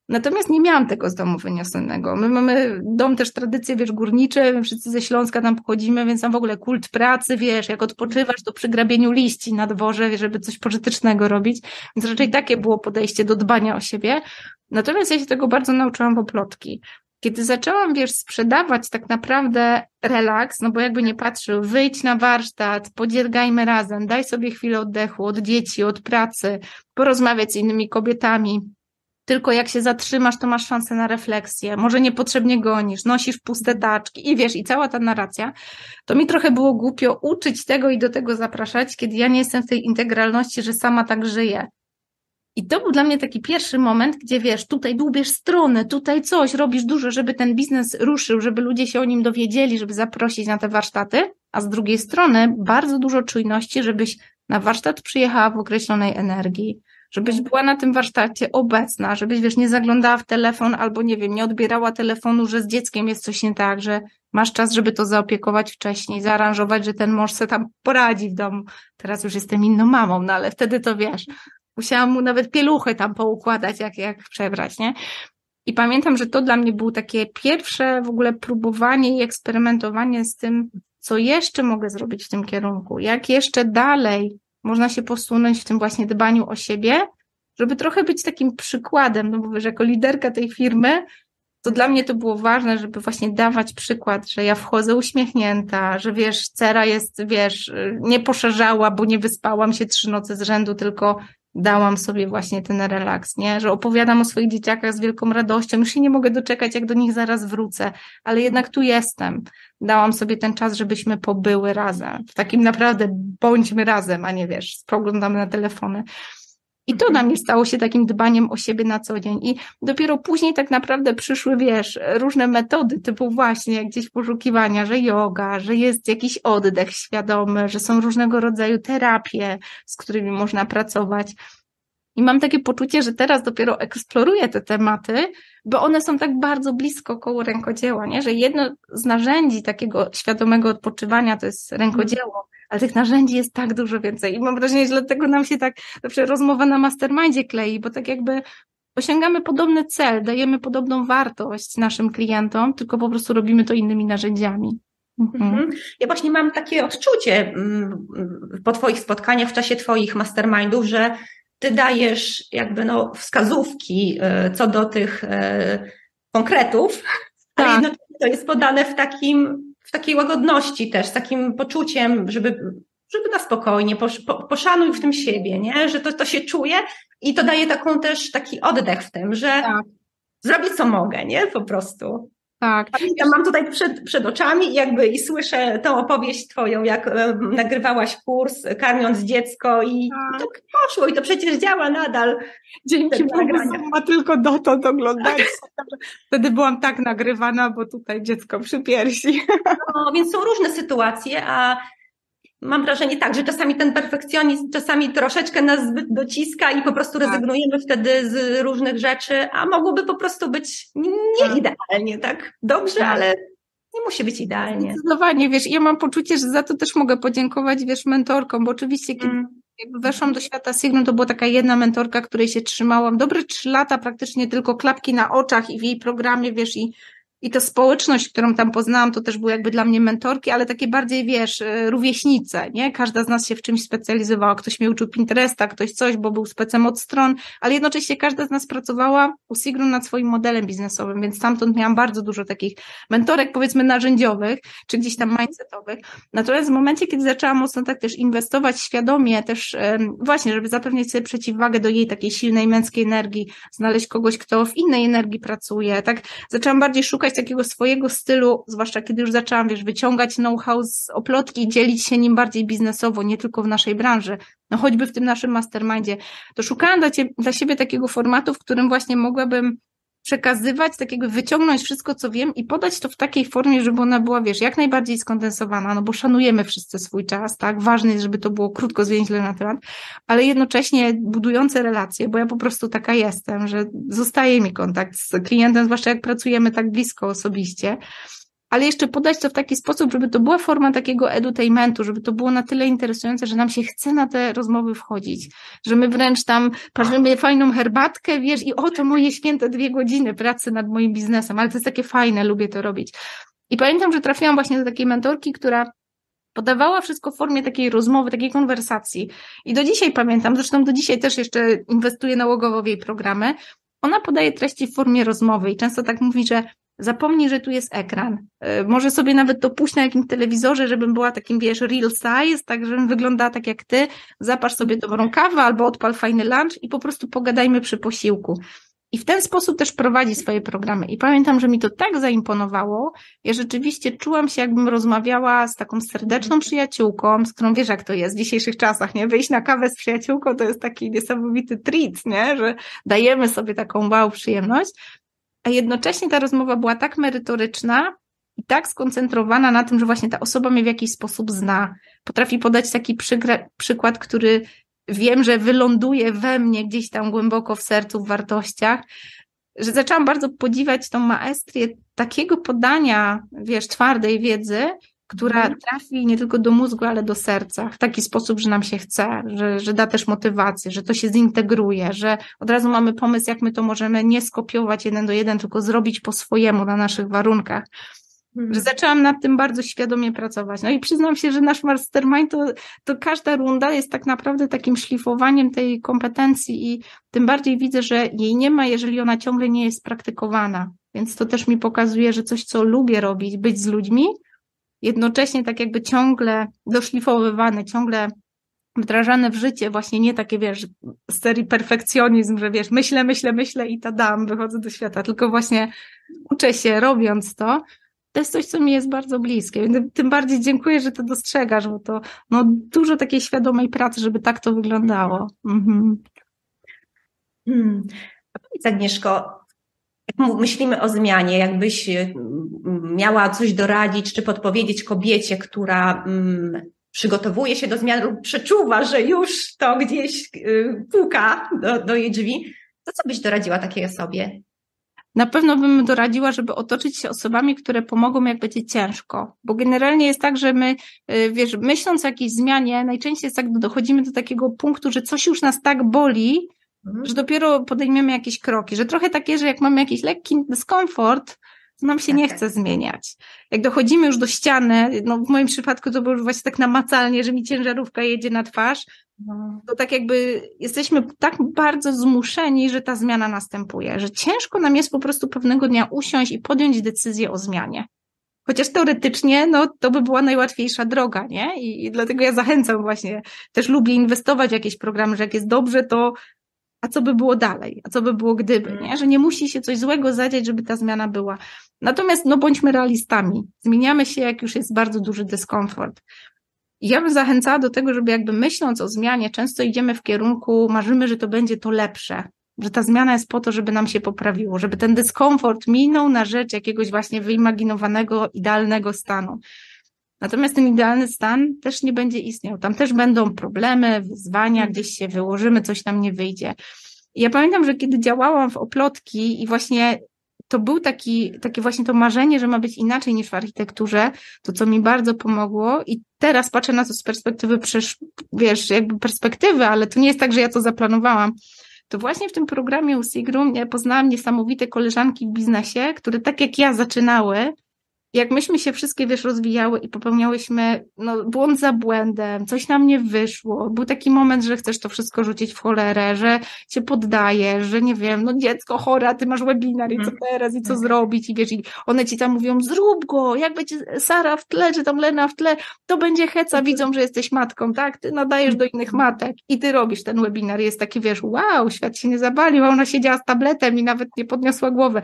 Natomiast nie miałam tego z domu wyniesionego. My mamy dom też tradycje, wiesz, górnicze, my wszyscy ze Śląska tam pochodzimy, więc tam w ogóle kult pracy, wiesz, jak odpoczywasz, to przy grabieniu liści na dworze, żeby coś pożytecznego robić. Więc raczej takie było podejście do dbania o siebie. Natomiast ja się tego bardzo nauczyłam po plotki. Kiedy zaczęłam, wiesz, sprzedawać tak naprawdę relaks, no bo jakby nie patrzył, wyjdź na warsztat, podziergajmy razem, daj sobie chwilę oddechu od dzieci, od pracy, porozmawiać z innymi kobietami, tylko jak się zatrzymasz, to masz szansę na refleksję, może niepotrzebnie gonisz, nosisz puste taczki i wiesz, i cała ta narracja, to mi trochę było głupio uczyć tego i do tego zapraszać, kiedy ja nie jestem w tej integralności, że sama tak żyję. I to był dla mnie taki pierwszy moment, gdzie wiesz, tutaj dłubiesz stronę, tutaj coś, robisz dużo, żeby ten biznes ruszył, żeby ludzie się o nim dowiedzieli, żeby zaprosić na te warsztaty, a z drugiej strony bardzo dużo czujności, żebyś na warsztat przyjechała w określonej energii, żebyś była na tym warsztacie obecna, żebyś, wiesz, nie zaglądała w telefon albo, nie wiem, nie odbierała telefonu, że z dzieckiem jest coś nie tak, że masz czas, żeby to zaopiekować wcześniej, zaaranżować, że ten mąż se tam poradzi w domu. Teraz już jestem inną mamą, no ale wtedy to wiesz, musiałam mu nawet pieluchy tam poukładać, jak, jak przebrać, nie? I pamiętam, że to dla mnie było takie pierwsze w ogóle próbowanie i eksperymentowanie z tym, co jeszcze mogę zrobić w tym kierunku, jak jeszcze dalej można się posunąć w tym właśnie dbaniu o siebie, żeby trochę być takim przykładem, no bo wiesz, jako liderka tej firmy, to dla mnie to było ważne, żeby właśnie dawać przykład, że ja wchodzę uśmiechnięta, że wiesz, cera jest, wiesz, nie poszerzała, bo nie wyspałam się trzy noce z rzędu, tylko dałam sobie właśnie ten relaks, nie? Że opowiadam o swoich dzieciakach z wielką radością, już się nie mogę doczekać, jak do nich zaraz wrócę, ale jednak tu jestem. Dałam sobie ten czas, żebyśmy pobyły razem. W takim naprawdę bądźmy razem, a nie wiesz, spoglądamy na telefony. I to nam stało się takim dbaniem o siebie na co dzień. I dopiero później tak naprawdę przyszły, wiesz, różne metody, typu właśnie gdzieś poszukiwania, że yoga, że jest jakiś oddech świadomy, że są różnego rodzaju terapie, z którymi można pracować. I mam takie poczucie, że teraz dopiero eksploruję te tematy, bo one są tak bardzo blisko koło rękodzieła, nie? że jedno z narzędzi takiego świadomego odpoczywania to jest rękodzieło, ale tych narzędzi jest tak dużo więcej. I mam wrażenie, że dlatego nam się tak zawsze rozmowa na mastermindzie klei, bo tak jakby osiągamy podobny cel, dajemy podobną wartość naszym klientom, tylko po prostu robimy to innymi narzędziami. Mhm. mhm. Ja właśnie mam takie odczucie mm, po Twoich spotkaniach, w czasie Twoich mastermindów, że Ty dajesz jakby no wskazówki e, co do tych e, konkretów, tak. ale jednocześnie to jest podane w takim w takiej łagodności też, z takim poczuciem, żeby, żeby na spokojnie, posz, po, poszanuj w tym siebie, nie? Że to, to się czuje i to daje taką też taki oddech w tym, że tak. zrobię co mogę, nie? Po prostu. Tak. Ja mam tutaj przed, przed oczami jakby i słyszę tą opowieść twoją, jak e, nagrywałaś kurs, karmiąc dziecko i, tak. to poszło i to przecież działa nadal. Dzięki Bogu ma tylko dotąd oglądać. Wtedy byłam tak nagrywana, bo tutaj dziecko przy piersi. No, więc są różne sytuacje, a mam wrażenie tak, że czasami ten perfekcjonizm czasami troszeczkę nas zbyt dociska i po prostu tak. rezygnujemy wtedy z różnych rzeczy, a mogłoby po prostu być nie tak. idealnie, tak? Dobrze, tak. ale nie musi być idealnie. Zdecydowanie, wiesz, ja mam poczucie, że za to też mogę podziękować, wiesz, mentorkom, bo oczywiście kiedy mm. weszłam do świata Signum, to była taka jedna mentorka, której się trzymałam dobre trzy lata, praktycznie tylko klapki na oczach i w jej programie, wiesz, i i to społeczność, którą tam poznałam, to też były jakby dla mnie mentorki, ale takie bardziej, wiesz, y, rówieśnice, nie? Każda z nas się w czymś specjalizowała. Ktoś mnie uczył Pinteresta, ktoś coś, bo był specem od stron, ale jednocześnie każda z nas pracowała u Sigrun nad swoim modelem biznesowym, więc stamtąd miałam bardzo dużo takich mentorek, powiedzmy, narzędziowych, czy gdzieś tam mindsetowych. Natomiast w momencie, kiedy zaczęłam mocno tak też inwestować świadomie, też właśnie, żeby zapewnić sobie przeciwwagę do jej takiej silnej męskiej energii, znaleźć kogoś, kto w innej energii pracuje, tak? Zaczęłam bardziej szukać takiego swojego stylu, zwłaszcza kiedy już zaczęłam, wiesz, wyciągać know-how z oplotki i dzielić się nim bardziej biznesowo, nie tylko w naszej branży, no choćby w tym naszym mastermindzie, to szukałam dla, cie, dla siebie takiego formatu, w którym właśnie mogłabym przekazywać, tak jakby wyciągnąć wszystko, co wiem i podać to w takiej formie, żeby ona była, wiesz, jak najbardziej skondensowana, no bo szanujemy wszyscy swój czas, tak? Ważne jest, żeby to było krótko, zwięźle na temat, ale jednocześnie budujące relacje, bo ja po prostu taka jestem, że zostaje mi kontakt z klientem, zwłaszcza jak pracujemy tak blisko osobiście, ale jeszcze podać to w taki sposób, żeby to była forma takiego edutainmentu, żeby to było na tyle interesujące, że nam się chce na te rozmowy wchodzić, że my wręcz tam parzymy fajną herbatkę, wiesz, i oto moje święte dwie godziny pracy nad moim biznesem, ale to jest takie fajne, lubię to robić. I pamiętam, że trafiłam właśnie do takiej mentorki, która podawała wszystko w formie takiej rozmowy, takiej konwersacji. I do dzisiaj pamiętam, zresztą do dzisiaj też jeszcze inwestuję nałogowo w jej programy. Ona podaje treści w formie rozmowy i często tak mówi, że Zapomnij, że tu jest ekran. E, może sobie nawet to puść na jakimś telewizorze, żebym była takim, wiesz, real size, tak żebym wyglądała tak jak ty. Zapasz sobie dobrą kawę albo odpal fajny lunch i po prostu pogadajmy przy posiłku. I w ten sposób też prowadzi swoje programy. I pamiętam, że mi to tak zaimponowało. Ja rzeczywiście czułam się, jakbym rozmawiała z taką serdeczną przyjaciółką, z którą wiesz, jak to jest w dzisiejszych czasach, nie? Wyjść na kawę z przyjaciółką to jest taki niesamowity treat, nie? Że dajemy sobie taką wow przyjemność. A jednocześnie ta rozmowa była tak merytoryczna, i tak skoncentrowana na tym, że właśnie ta osoba mnie w jakiś sposób zna. Potrafi podać taki przykład, który wiem, że wyląduje we mnie gdzieś tam głęboko w sercu, w wartościach, że zaczęłam bardzo podziwiać tą maestrię takiego podania, wiesz, twardej wiedzy, która mhm. trafi nie tylko do mózgu, ale do serca w taki sposób, że nam się chce, że, że da też motywację, że to się zintegruje, że od razu mamy pomysł, jak my to możemy nie skopiować jeden do jeden, tylko zrobić po swojemu na naszych warunkach. Że zaczęłam nad tym bardzo świadomie pracować. No i przyznam się, że nasz mastermind to, to każda runda jest tak naprawdę takim szlifowaniem tej kompetencji i tym bardziej widzę, że jej nie ma, jeżeli ona ciągle nie jest praktykowana. Więc to też mi pokazuje, że coś, co lubię robić, być z ludźmi, jednocześnie tak jakby ciągle doszlifowywane, ciągle wdrażane w życie, właśnie nie takie, wiesz, z serii perfekcjonizm, że wiesz, myślę, myślę, myślę i ta dam, wychodzę do świata, tylko właśnie uczę się robiąc to, to jest coś, co mi jest bardzo bliskie. Tym bardziej dziękuję, że to dostrzegasz, bo to no, dużo takiej świadomej pracy, żeby tak to wyglądało. Mhm. Hmm. A powiedz Agnieszko, myślimy o zmianie, jakbyś y, miała coś doradzić czy podpowiedzieć kobiecie, która mm, przygotowuje się do zmian lub przeczuwa, że już to gdzieś y, puka do, do jej drzwi, to co byś doradziła takiej osobie? na pewno bym doradziła, żeby otoczyć się osobami, które pomogą, jak będzie ciężko. Bo generalnie jest tak, że my, y, wiesz, myśląc o jakiejś zmianie, najczęściej jest tak, dochodzimy do takiego punktu, że coś już nas tak boli, mhm. że dopiero podejmiemy jakieś kroki. Że trochę takie, że jak mamy jakiś lekki dyskomfort, to nam się nie chce zmieniać. Jak dochodzimy już do ściany, no w moim przypadku to było właśnie tak namacalnie, że mi ciężarówka jedzie na twarz, no. to tak jakby jesteśmy tak bardzo zmuszeni, że ta zmiana następuje, że ciężko nam jest po prostu pewnego dnia usiąść i podjąć decyzję o zmianie. Chociaż teoretycznie, no, to by była najłatwiejsza droga, nie? I, I, dlatego ja zachęcam właśnie, też lubię inwestować w jakieś programy, że jak jest dobrze, to a co by było dalej? A co by było gdyby, nie? Mm. Że nie musi się coś złego zadziać, żeby ta zmiana była. Natomiast, no, bądźmy realistami. Zmieniamy się, jak już jest bardzo duży dyskomfort. Ja bym zachęcała do tego, żeby jakby myśląc o zmianie, często idziemy w kierunku, marzymy, że to będzie to lepsze, że ta zmiana jest po to, żeby nam się poprawiło, żeby ten dyskomfort minął na rzecz jakiegoś właśnie wyimaginowanego, idealnego stanu. Natomiast ten idealny stan też nie będzie istniał. Tam też będą problemy, wyzwania, mhm. gdzieś się wyłożymy, coś nam nie wyjdzie. Ja pamiętam, że kiedy działałam w oplotki i właśnie to był taki, takie właśnie to marzenie, że ma być inaczej niż w architekturze, to co mi bardzo pomogło i teraz patrzę na to z perspektywy, przecież, wiesz, jakby perspektywy, ale to nie jest tak, że ja to zaplanowałam. To właśnie w tym programie u Sigrum ja poznałam niesamowite koleżanki w biznesie, które tak jak ja zaczynały, jak myśmy się wszystkie, wiesz, rozwijały i popełniałyśmy, no, błąd za błędem, coś nam nie wyszło, był taki moment, że chcesz to wszystko rzucić w cholerę, że się poddajesz, że nie wiem, no dziecko chora, ty masz webinar i co mhm. teraz, i co mhm. zrobić, i wiesz, i one ci tam mówią, zrób go, jak będzie Sara w tle, czy tam Lena w tle, to będzie heca, mhm. widzą, że jesteś matką, tak, ty nadajesz do innych matek i ty robisz ten webinar, jest taki, wiesz, wow, świat się nie zabalił, a ona siedziała z tabletem i nawet nie podniosła głowy.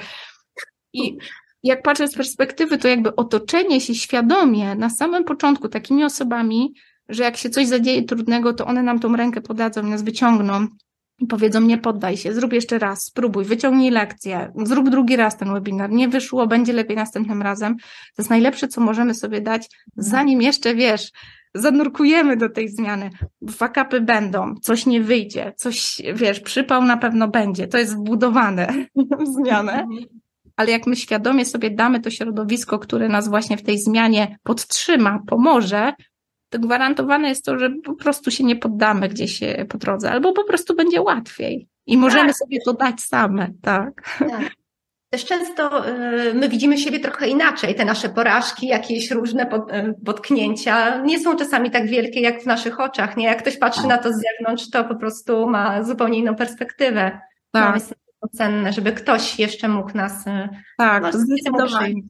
I jak patrzę z perspektywy, to jakby otoczenie się świadomie na samym początku takimi osobami, że jak się coś zadzieje trudnego, to one nam tą rękę podadzą, nas wyciągną i powiedzą, nie poddaj się, zrób jeszcze raz, spróbuj, wyciągnij lekcję, zrób drugi raz ten webinar, nie wyszło, będzie lepiej następnym razem. To jest najlepsze, co możemy sobie dać, zanim jeszcze, wiesz, zanurkujemy do tej zmiany. Fakapy będą, coś nie wyjdzie, coś, wiesz, przypał na pewno będzie, to jest wbudowane w zmianę. Ale jak my świadomie sobie damy to środowisko, które nas właśnie w tej zmianie podtrzyma, pomoże, to gwarantowane jest to, że po prostu się nie poddamy gdzieś e, po drodze, albo po prostu będzie łatwiej i możemy tak. sobie to dać same, tak. tak. Też często e, my widzimy siebie trochę inaczej. Te nasze porażki, jakieś różne e, potknięcia nie są czasami tak wielkie jak w naszych oczach. Nie? Jak ktoś patrzy na to z zewnątrz, to po prostu ma zupełnie inną perspektywę. Tak. No, cenne, żeby ktoś jeszcze mógł nas. E, tak, no, zdecydowanie.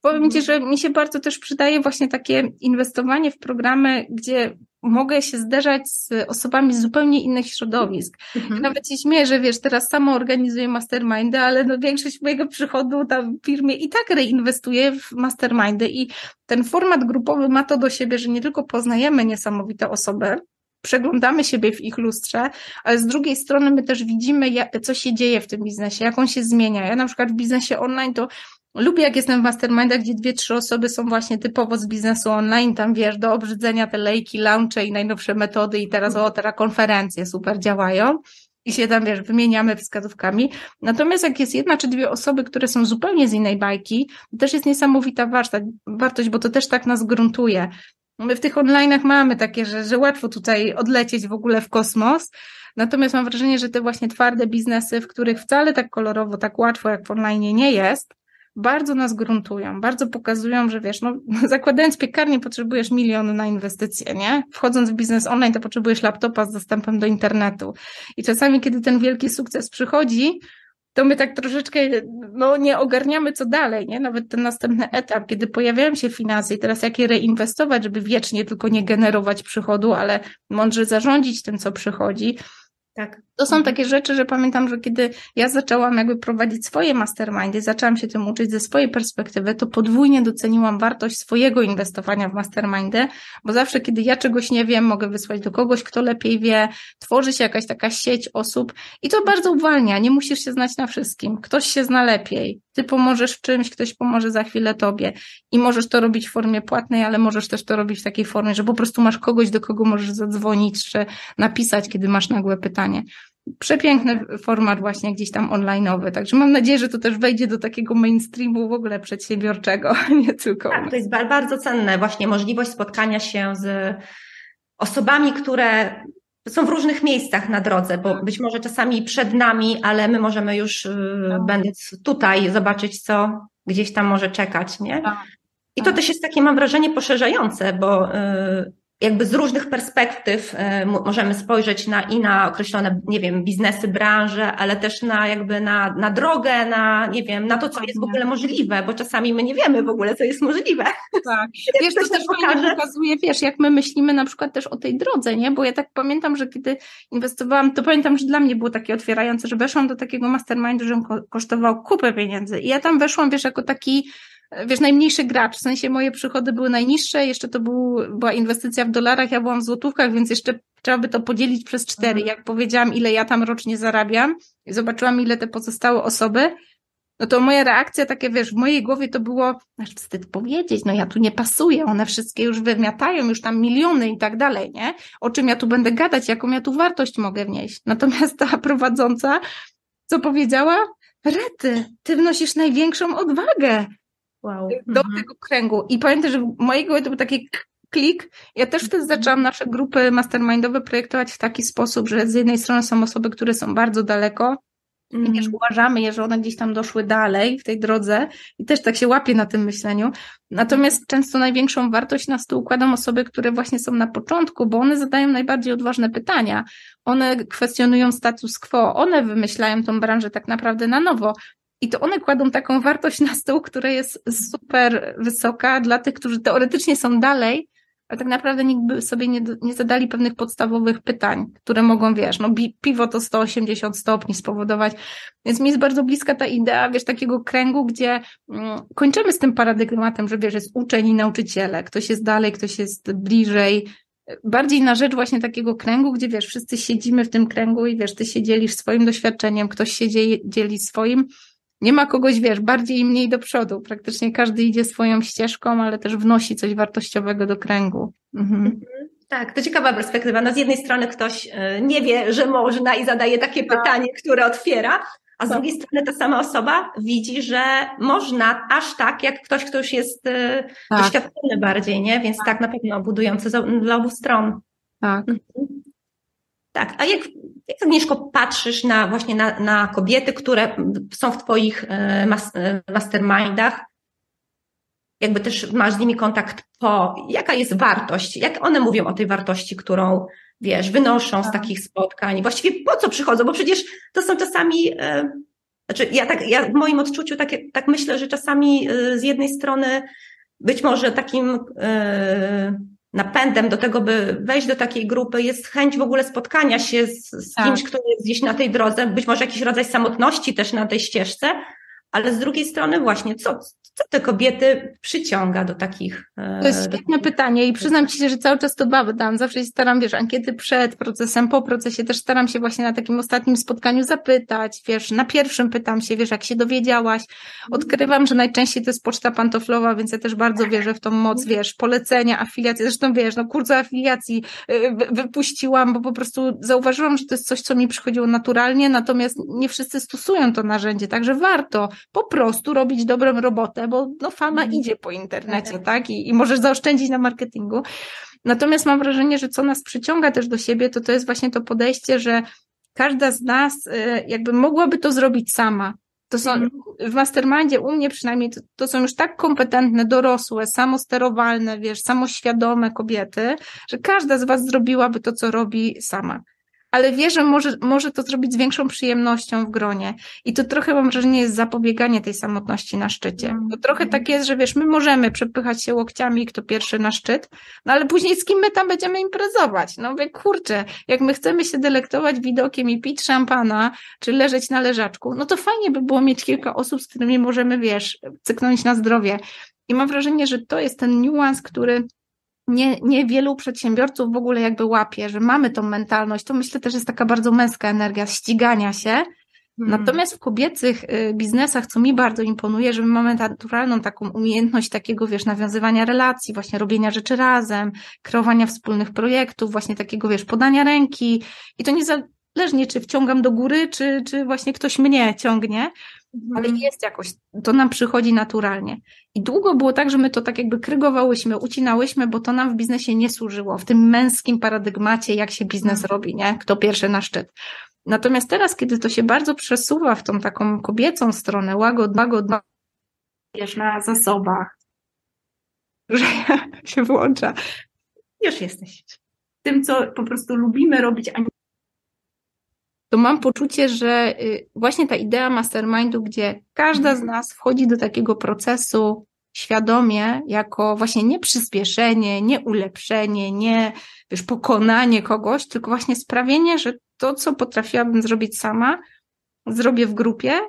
Powiem Ci, że mi się bardzo też przydaje właśnie takie inwestowanie w programy, gdzie mogę się zderzać z osobami z zupełnie innych środowisk. Mhm. Nawet się śmieję, że wiesz, teraz samo organizuję mastermindy, ale no większość mojego przychodu tam w firmie i tak reinwestuję w mastermindy i ten format grupowy ma to do siebie, że nie tylko poznajemy niesamowite osoby, przeglądamy siebie w ich lustrze, ale z drugiej strony my też widzimy, co się dzieje w tym biznesie, jak on się zmienia. Ja na przykład w biznesie online to Lubię, jak jestem w mastermindach, gdzie dwie, trzy osoby są właśnie typowo z biznesu online, tam wiesz, do obrzydzenia te lejki, launche i najnowsze metody i teraz, o, teraz konferencje super działają i się tam, wiesz, wymieniamy wskazówkami. Natomiast jak jest jedna czy dwie osoby, które są zupełnie z innej bajki, to też jest niesamowita wartość, bo to też tak nas gruntuje. My w tych online'ach mamy takie, że, że łatwo tutaj odlecieć w ogóle w kosmos, natomiast mam wrażenie, że te właśnie twarde biznesy, w których wcale tak kolorowo, tak łatwo jak w online nie jest, bardzo nas gruntują, bardzo pokazują, że wiesz, no, [LAUGHS] zakładając piekarnię potrzebujesz milion na inwestycje, nie? Wchodząc w biznes online, to potrzebujesz laptopa z dostępem do internetu. I czasami, kiedy ten wielki sukces przychodzi, to my tak troszeczkę no, nie ogarniamy, co dalej, nie? Nawet ten następny etap, kiedy pojawiają się finanse i teraz jak je reinwestować, żeby wiecznie tylko nie generować przychodu, ale mądrze zarządzić tym, co przychodzi, tak. To są takie rzeczy, że pamiętam, że kiedy ja zaczęłam jakby prowadzić swoje mastermindy, zaczęłam się tym uczyć ze swojej perspektywy, to podwójnie doceniłam wartość swojego inwestowania w mastermindy, bo zawsze, kiedy ja czegoś nie wiem, mogę wysłać do kogoś, kto lepiej wie, tworzy się jakaś taka sieć osób i to bardzo uwalnia, nie musisz się znać na wszystkim. Ktoś się zna lepiej. Ty pomożesz w czymś, ktoś pomoże za chwilę tobie i możesz to robić w formie płatnej, ale możesz też to robić w takiej formie, że po prostu masz kogoś, do kogo możesz zadzwonić czy napisać, kiedy masz nagłe pytanie. Przepiękny format właśnie gdzieś tam online'owy, także mam nadzieję, że to też wejdzie do takiego mainstreamu w ogóle przedsiębiorczego, [LAUGHS] nie tylko. Tak, to jest bardzo cenne, właśnie możliwość spotkania się z osobami, które są w różnych miejscach na drodze, bo być może czasami przed nami, ale my możemy już, y, tak. będąc tutaj, zobaczyć, co gdzieś tam może czekać, nie? Tak. I to tak. też jest takie, mam wrażenie, poszerzające, bo y, jakby z różnych perspektyw e, możemy spojrzeć na i na określone, nie wiem, biznesy, branże, ale też na jakby na, na drogę, na, nie wiem, na to, co jest w ogóle możliwe, bo czasami my nie wiemy w ogóle, co jest możliwe. Tak. [LAUGHS] Wiesz, to też pokaże... pokazuje, wiesz, jak my myślimy na przykład też o tej drodze, nie? Bo ja tak pamiętam, że kiedy inwestowałam, to pamiętam, że dla mnie było takie otwierające, że weszłam do takiego mastermindu, że on kosztował kupę pieniędzy i ja tam weszłam, wiesz, jako taki wiesz, najmniejszy gracz, w sensie moje przychody były najniższe, jeszcze to był, była inwestycja w dolarach, ja byłam w złotówkach, więc jeszcze trzeba by to podzielić przez cztery. Mhm. Jak powiedziałam, ile ja tam rocznie zarabiam i zobaczyłam, ile te pozostałe osoby, no to moja reakcja takie, wiesz, w mojej głowie to było, aż wstyd powiedzieć, no ja tu nie pasuję, one wszystkie już wymiatają, już tam miliony i tak dalej, nie? O czym ja tu będę gadać, jaką ja tu wartość mogę wnieść. Natomiast ta prowadząca, co powiedziała? Rety, ty wnosisz największą odwagę. Wow. do mhm. tego kręgu. I pamiętam, że w mojej głowie to był taki klik. Ja też wtedy mhm. zaczęłam nasze grupy mastermindowe projektować w taki sposób, że z jednej strony są osoby, które są bardzo daleko. I też mhm. uważamy je, że one gdzieś tam doszły dalej w tej drodze i też tak się łapie na tym myśleniu. Natomiast często największą wartość na stół układam osoby, które właśnie są na początku, bo one zadają najbardziej odważne pytania. One kwestionują status quo, one wymyślają tą branżę tak naprawdę na nowo. I to one kładą taką wartość na stół, która jest super wysoka dla tych, którzy teoretycznie są dalej, ale tak naprawdę nikt by sobie nie, nie zadali pewnych podstawowych pytań, które mogą, wiesz, no piwo to 180 stopni spowodować. Więc mi jest bardzo bliska ta idea, wiesz, takiego kręgu, gdzie mm, kończymy z tym paradygmatem, że wiesz, jest uczeń i nauczyciele, ktoś jest dalej, ktoś jest bliżej, bardziej na rzecz właśnie takiego kręgu, gdzie wiesz, wszyscy siedzimy w tym kręgu i wiesz, ty się dzielisz swoim doświadczeniem, ktoś się dzieli swoim nie ma kogoś, wiesz, bardziej i mniej do przodu. Praktycznie każdy idzie swoją ścieżką, ale też wnosi coś wartościowego do kręgu. Mhm. mhm. Tak, to ciekawa perspektywa. No z jednej strony ktoś e, nie wie, że można i zadaje takie tak. pytanie, które otwiera, a z tak. drugiej strony ta sama osoba widzi, że można aż tak, jak ktoś, kto już jest e, tak. doświadczony bardziej, nie? Więc tak, tak na pewno budujące dla obu stron. Tak. Mhm. Tak, a jak, jak Agnieszko patrzysz na właśnie na, na kobiety, które są w Twoich e, e, mastermindach, jakby też masz z nimi kontakt po, jaka jest wartość, jak one mówią o tej wartości, którą wiesz, wynoszą z tak. takich spotkań, właściwie po co przychodzą, bo przecież to są czasami, e, znaczy ja tak, ja w moim odczuciu tak, tak myślę, że czasami z jednej strony być może takim napędem do tego, by wejść do takiej grupy, jest chęć w ogóle spotkania się z, z tak. kimś, kto jest gdzieś na tej drodze, być może jakiś rodzaj samotności też na tej ścieżce, ale z drugiej strony właśnie, co, co te kobiety przyciąga do takich... To jest świetne pytanie i przyznam Ci się, że cały czas to badam. Zawsze się staram, wiesz, ankiety przed procesem, po procesie też staram się właśnie na takim ostatnim spotkaniu zapytać, wiesz, na pierwszym pytam się, wiesz, jak się dowiedziałaś. Odkrywam, że najczęściej to jest poczta pantoflowa, więc ja też bardzo wierzę w tą moc, wiesz, polecenia, afiliacji. Zresztą wiesz, no kursy afiliacji y, wypuściłam, bo po prostu zauważyłam, że to jest coś, co mi przychodziło naturalnie, natomiast nie wszyscy stosują to narzędzie, także warto po prostu robić dobrą robotę, bo no fama mhm. idzie po internecie, tak? tak? I, I możesz zaoszczędzić na marketingu. Natomiast mam wrażenie, że co nas przyciąga też do siebie, to to jest właśnie to podejście, że każda z nas y, jakby mogłaby to zrobić sama. To są mhm. w mastermindzie, u mnie przynajmniej, to, to, są już tak kompetentne, dorosłe, samosterowalne, wiesz, samoświadome kobiety, że każda z was zrobiłaby to, co robi sama ale wie, że może, może to zrobić z większą przyjemnością w gronie. I to trochę mam wrażenie jest zapobieganie tej samotności na szczycie. Bo trochę tak jest, że wiesz, my możemy przepychać się łokciami, kto pierwszy na szczyt, no ale później z kim my tam będziemy imprezować? No wie, kurczę, jak my chcemy się delektować widokiem i pić szampana, czy leżeć na leżaczku, no to fajnie by było mieć kilka osób, z którymi możemy, wiesz, cyknąć na zdrowie. I mam wrażenie, że to jest ten niuans, który nie, nie wielu przedsiębiorców w ogóle jakby łapie, że mamy tą mentalność. To myślę też jest taka bardzo męska energia ścigania się. Hmm. Natomiast w kobiecych y, biznesach, co mi bardzo imponuje, że my mamy naturalną taką umiejętność takiego, wiesz, nawiązywania relacji, właśnie robienia rzeczy razem, kreowania wspólnych projektów, właśnie takiego, wiesz, podania ręki. I to niezależnie, czy wciągam do góry, czy, czy właśnie ktoś mnie ciągnie, ale mhm. jest jakoś, to nam przychodzi naturalnie. I długo było tak, że my to tak jakby krygowałyśmy, ucinałyśmy, bo to nam w biznesie nie służyło, w tym męskim paradygmacie, jak się biznes mhm. robi, nie? Kto pierwszy na szczyt. Natomiast teraz, kiedy to się bardzo przesuwa w tą taką kobiecą stronę, łagod, łagod, wiesz, na zasobach, że [LAUGHS] się włącza. Już jesteś. Tym, co po prostu lubimy robić, a nie to mam poczucie, że y, właśnie ta idea mastermindu, gdzie każda z nas wchodzi do takiego procesu świadomie, jako właśnie nie przyspieszenie, nie ulepszenie, nie wiesz, pokonanie kogoś, tylko właśnie sprawienie, że to, co potrafiłabym zrobić sama, zrobię w grupie,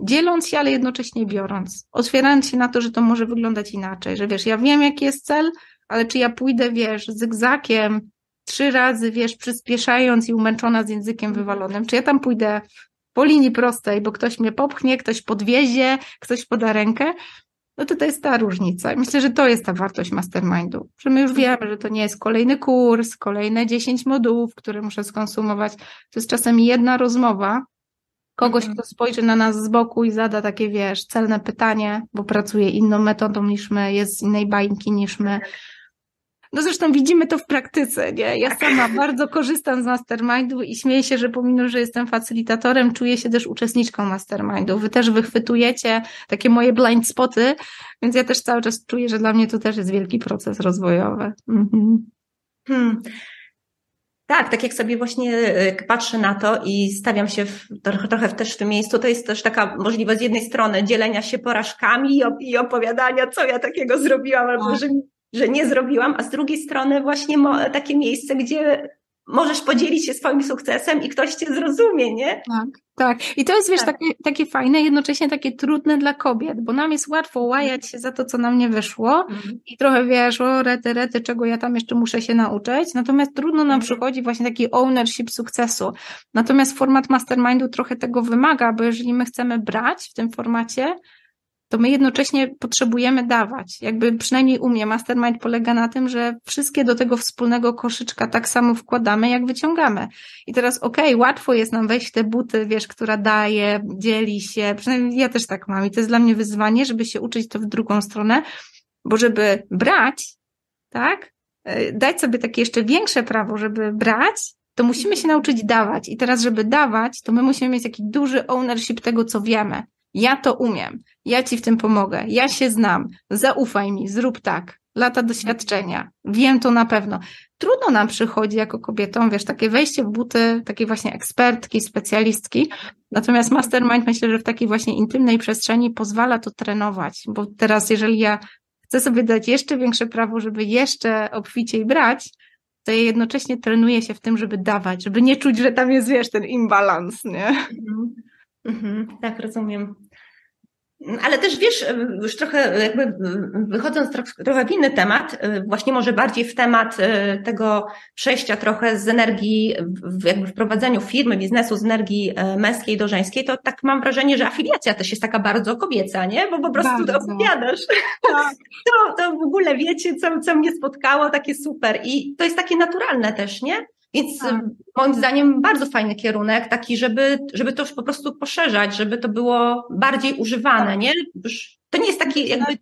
dzieląc się, ale jednocześnie biorąc, otwierając się na to, że to może wyglądać inaczej, że wiesz, ja wiem, jaki jest cel, ale czy ja pójdę, wiesz, zygzakiem, trzy razy, wiesz, przyspieszając i umęczona z językiem wywalonym, czy ja tam pójdę po linii prostej, bo ktoś mnie popchnie, ktoś podwiezie, ktoś poda rękę, no to to jest ta różnica. Myślę, że to jest ta wartość mastermindu, że my już wiemy, że to nie jest kolejny kurs, kolejne 10 modułów, które muszę skonsumować. To jest czasem jedna rozmowa, kogoś, mhm. kto spojrzy na nas z boku i zada takie, wiesz, celne pytanie, bo pracuje inną metodą niż my, jest z innej bańki niż my, no zresztą widzimy to w praktyce, nie? Ja tak. sama bardzo korzystam z mastermindu i śmieję się, że pomimo, że jestem facylitatorem, czuję się też uczestniczką mastermindu. Wy też wychwytujecie takie moje blind spoty, więc ja też cały czas czuję, że dla mnie to też jest wielki proces rozwojowy. Mhm. Hmm. Tak, tak jak sobie właśnie e, patrzę na to i stawiam się w, trochę, też w tym miejscu, to jest też taka możliwość z jednej strony dzielenia się porażkami i opowiadania, co ja takiego zrobiłam, albo że mi że nie zrobiłam, a z drugiej strony właśnie takie miejsce, gdzie możesz podzielić się swoim sukcesem i ktoś cię zrozumie, nie? Tak, tak. I to jest, wiesz, tak. takie, takie fajne, jednocześnie takie trudne dla kobiet, bo nam jest łatwo łajać się za to, co nam nie wyszło mhm. i trochę, wiesz, o rety, rety, czego ja tam jeszcze muszę się nauczyć, natomiast trudno nam mhm. przychodzi właśnie taki ownership sukcesu. Natomiast format mastermindu trochę tego wymaga, bo jeżeli my chcemy brać w tym formacie, to my jednocześnie potrzebujemy dawać. Jakby przynajmniej u mnie mastermind polega na tym, że wszystkie do tego wspólnego koszyczka tak samo wkładamy, jak wyciągamy. I teraz okej, okay, łatwo jest nam wejść w te buty, wiesz, która daje, dzieli się, przynajmniej ja też tak mam i to jest dla mnie wyzwanie, żeby się uczyć to w drugą stronę, bo żeby brać, tak, e, dać sobie takie jeszcze większe prawo, żeby brać, to musimy się nauczyć dawać. I teraz, żeby dawać, to my musimy mieć taki duży ownership tego, co wiemy. Ja to umiem, ja ci w tym pomogę, ja się znam, zaufaj mi, zrób tak. Lata doświadczenia, wiem to na pewno. Trudno nam przychodzi jako kobietom, wiesz, takie wejście w buty takiej właśnie ekspertki, specjalistki. Natomiast mastermind myślę, że w takiej właśnie intymnej przestrzeni pozwala to trenować, bo teraz jeżeli ja chcę sobie dać jeszcze większe prawo, żeby jeszcze obficiej brać, to ja jednocześnie trenuję się w tym, żeby dawać, żeby nie czuć, że tam jest, wiesz, ten imbalans, nie? Mhm. Mhm. Tak, rozumiem. Ale też wiesz, już trochę jakby wychodząc trochę w inny temat, właśnie może bardziej w temat e, tego przejścia trochę z energii, jakby wprowadzeniu firmy, biznesu z energii e, męskiej do żeńskiej, to tak mam wrażenie, że afiliacja też jest taka bardzo kobieca, nie? Bo po prostu bardzo. opowiadasz. Tak. [LAUGHS] To, to w ogóle wiecie, co, co mnie spotkało, takie super. I to jest takie naturalne też, nie? Więc tak. moim zdaniem bardzo fajny kierunek, taki, żeby, żeby to już po prostu poszerzać, żeby to było bardziej używane, tak. nie? To nie jest taki jakby.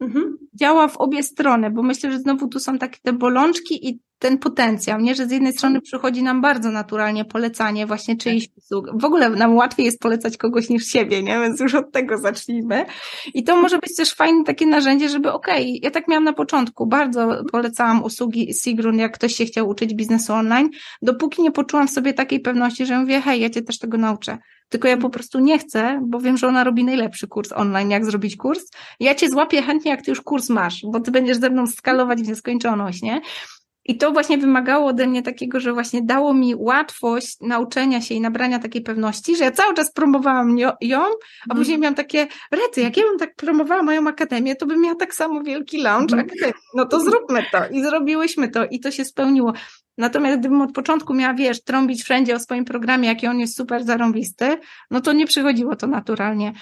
Mhm. Działa w obie strony, bo myślę, że znowu tu są takie te bolączki i ten potencjał, nie? Że z jednej strony przychodzi nam bardzo naturalnie polecanie właśnie czyichś tak. usług. W ogóle nam łatwiej jest polecać kogoś niż siebie, nie? Więc już od tego zacznijmy. I to może być też fajne takie narzędzie, żeby okej, okay, ja tak miałam na początku, bardzo polecałam usługi Sigrun, jak ktoś się chciał uczyć biznesu online, dopóki nie poczułam w sobie takiej pewności, że mówię, hej, ja cię też tego nauczę. Tylko ja po prostu nie chcę, bo wiem, że ona robi najlepszy kurs online, jak zrobić kurs. Ja cię złapię chętnie, jak ty już kurs masz, bo ty będziesz ze mną skalować w nieskończoność, nie? I to właśnie wymagało ode mnie takiego, że właśnie dało mi łatwość nauczenia się i nabrania takiej pewności, że ja cały czas promowałam ją, a mhm. później miałam takie, rety, jak ja bym tak promowała moją akademię, to bym miała tak samo wielki launch mhm. akademii. No to zróbmy to. I zrobiłyśmy to i to się spełniło. Natomiast gdybym od początku miała, wiesz, trąbić wszędzie o swoim programie, jaki on jest super zarąbisty, no to nie przychodziło to naturalnie.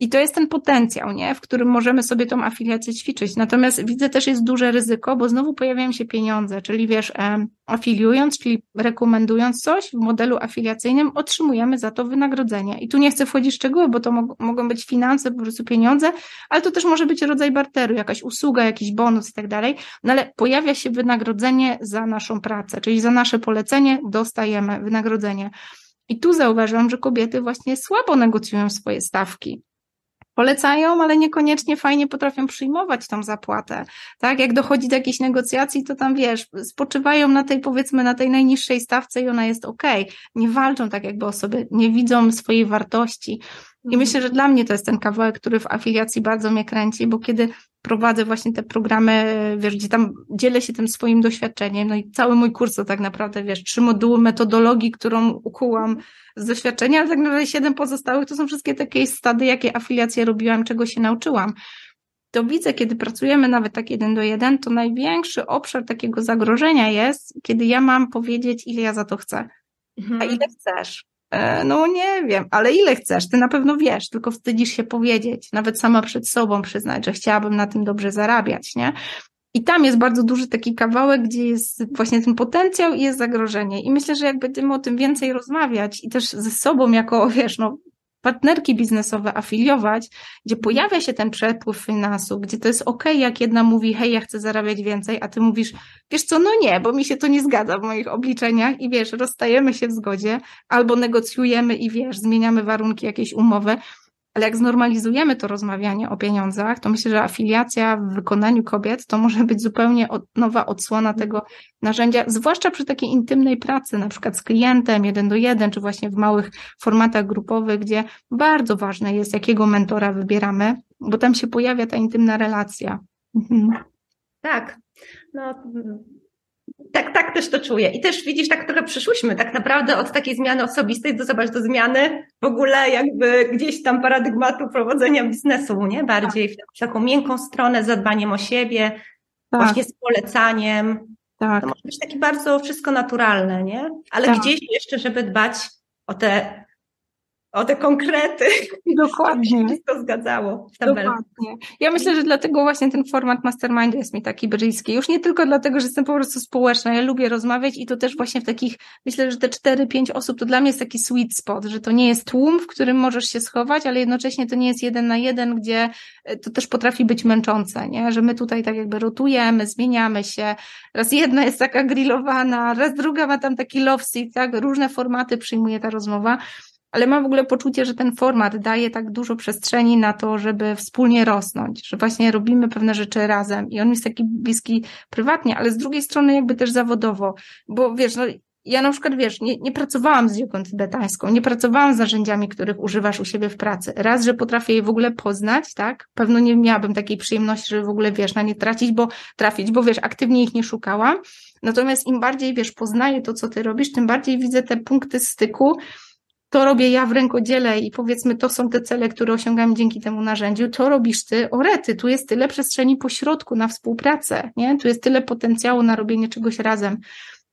I to jest ten potencjał, nie? w którym możemy sobie tą afiliację ćwiczyć. Natomiast widzę też jest duże ryzyko, bo znowu pojawiają się pieniądze, czyli wiesz, afiliując, czyli rekomendując coś w modelu afiliacyjnym, otrzymujemy za to wynagrodzenie. I tu nie chcę wchodzić w szczegóły, bo to mogą być finanse, po prostu pieniądze, ale to też może być rodzaj barteru, jakaś usługa, jakiś bonus i tak dalej. No ale pojawia się wynagrodzenie za naszą pracę, czyli za nasze polecenie dostajemy wynagrodzenie. I tu zauważyłam, że kobiety właśnie słabo negocjują swoje stawki polecają, ale niekoniecznie fajnie potrafią przyjmować tą zapłatę. Tak, jak dochodzi do jakichś negocjacji, to tam wiesz, spoczywają na tej powiedzmy na tej najniższej stawce i ona jest ok. Nie walczą tak jakby o sobie, nie widzą swojej wartości. I mhm. myślę, że dla mnie to jest ten kawałek, który w afiliacji bardzo mnie kręci, bo kiedy prowadzę właśnie te programy, wiesz, gdzie tam dzielę się tym swoim doświadczeniem, no i cały mój kurs to tak naprawdę, wiesz, trzy moduły metodologii, którą ukułam z doświadczenia, ale tak naprawdę siedem pozostałych to są wszystkie takie stady, jakie afiliacje robiłam, czego się nauczyłam. To widzę, kiedy pracujemy nawet tak jeden do jeden, to największy obszar takiego zagrożenia jest, kiedy ja mam powiedzieć, ile ja za to chcę. Mhm. A ile chcesz? E, no nie wiem, ale ile chcesz? Ty na pewno wiesz, tylko wstydzisz się powiedzieć, nawet sama przed sobą przyznać, że chciałabym na tym dobrze zarabiać, nie? I tam jest bardzo duży taki kawałek, gdzie jest właśnie ten potencjał i jest zagrożenie. I myślę, że jak będziemy o tym więcej rozmawiać i też ze sobą jako, wiesz, no, partnerki biznesowe afiliować, gdzie pojawia się ten przepływ finansów, gdzie to jest ok, jak jedna mówi, hej, ja chcę zarabiać więcej, a ty mówisz, wiesz co, no nie, bo mi się to nie zgadza w moich obliczeniach i wiesz, rozstajemy się w zgodzie, albo negocjujemy i wiesz, zmieniamy warunki jakiejś umowy, ale jak znormalizujemy to rozmawianie o pieniądzach, to myślę, że afiliacja w wykonaniu kobiet to może być zupełnie od, nowa odsłona tego narzędzia, zwłaszcza przy takiej intymnej pracy, na przykład z klientem jeden do jeden, czy właśnie w małych formatach grupowych, gdzie bardzo ważne jest, jakiego mentora wybieramy, bo tam się pojawia ta intymna relacja. Mhm. Tak. No, tak, tak też to czuję. I też widzisz, tak trochę przyszłyśmy tak naprawdę od takiej zmiany osobistej do zobacz do zmiany w ogóle jakby gdzieś tam paradygmatu prowadzenia biznesu, nie? Bardziej w taką miękką stronę, zadbaniem o siebie, tak. właśnie z polecaniem. Tak. To może być takie bardzo wszystko naturalne, nie? Ale tak. gdzieś jeszcze, żeby dbać o te o te konkrety. Dokładnie. [LAUGHS] Wszystko zgadzało. Dokładnie. Ja myślę, że dlatego właśnie ten format mastermind jest mi taki bliski. Już nie tylko dlatego, że jestem po prostu społeczna. Ja lubię rozmawiać i to też właśnie w takich, myślę, że te 4-5 osób to dla mnie jest taki sweet spot, że to nie jest tłum, w którym możesz się schować, ale jednocześnie to nie jest jeden na jeden, gdzie e, to też potrafi być męczące, nie? Że my tutaj tak jakby rotujemy, zmieniamy się. Raz jedna jest taka grillowana, raz druga ma tam taki love seat, tak? Różne formaty przyjmuje ta rozmowa ale mam w ogóle poczucie, że ten format daje tak dużo przestrzeni na to, żeby wspólnie rosnąć, że właśnie robimy pewne rzeczy razem i on jest taki bliski prywatnie, ale z drugiej strony jakby też zawodowo, bo wiesz, no ja na przykład, wiesz, nie, nie pracowałam z jogą tybetańską, nie pracowałam z narzędziami, których używasz u siebie w pracy. Raz, że potrafię je w ogóle poznać, tak? Pewno nie miałabym takiej przyjemności, żeby w ogóle, wiesz, na nie tracić, bo trafić, bo wiesz, aktywnie ich nie szukałam. Natomiast im bardziej, wiesz, poznaję to, co ty robisz, tym bardziej widzę te punkty styku, to robię ja w rękodziele i powiedzmy, to są te cele, które osiągam dzięki temu narzędziu, to robisz ty, orety, tu jest tyle przestrzeni pośrodku na współpracę, nie? Tu jest tyle potencjału na robienie czegoś razem.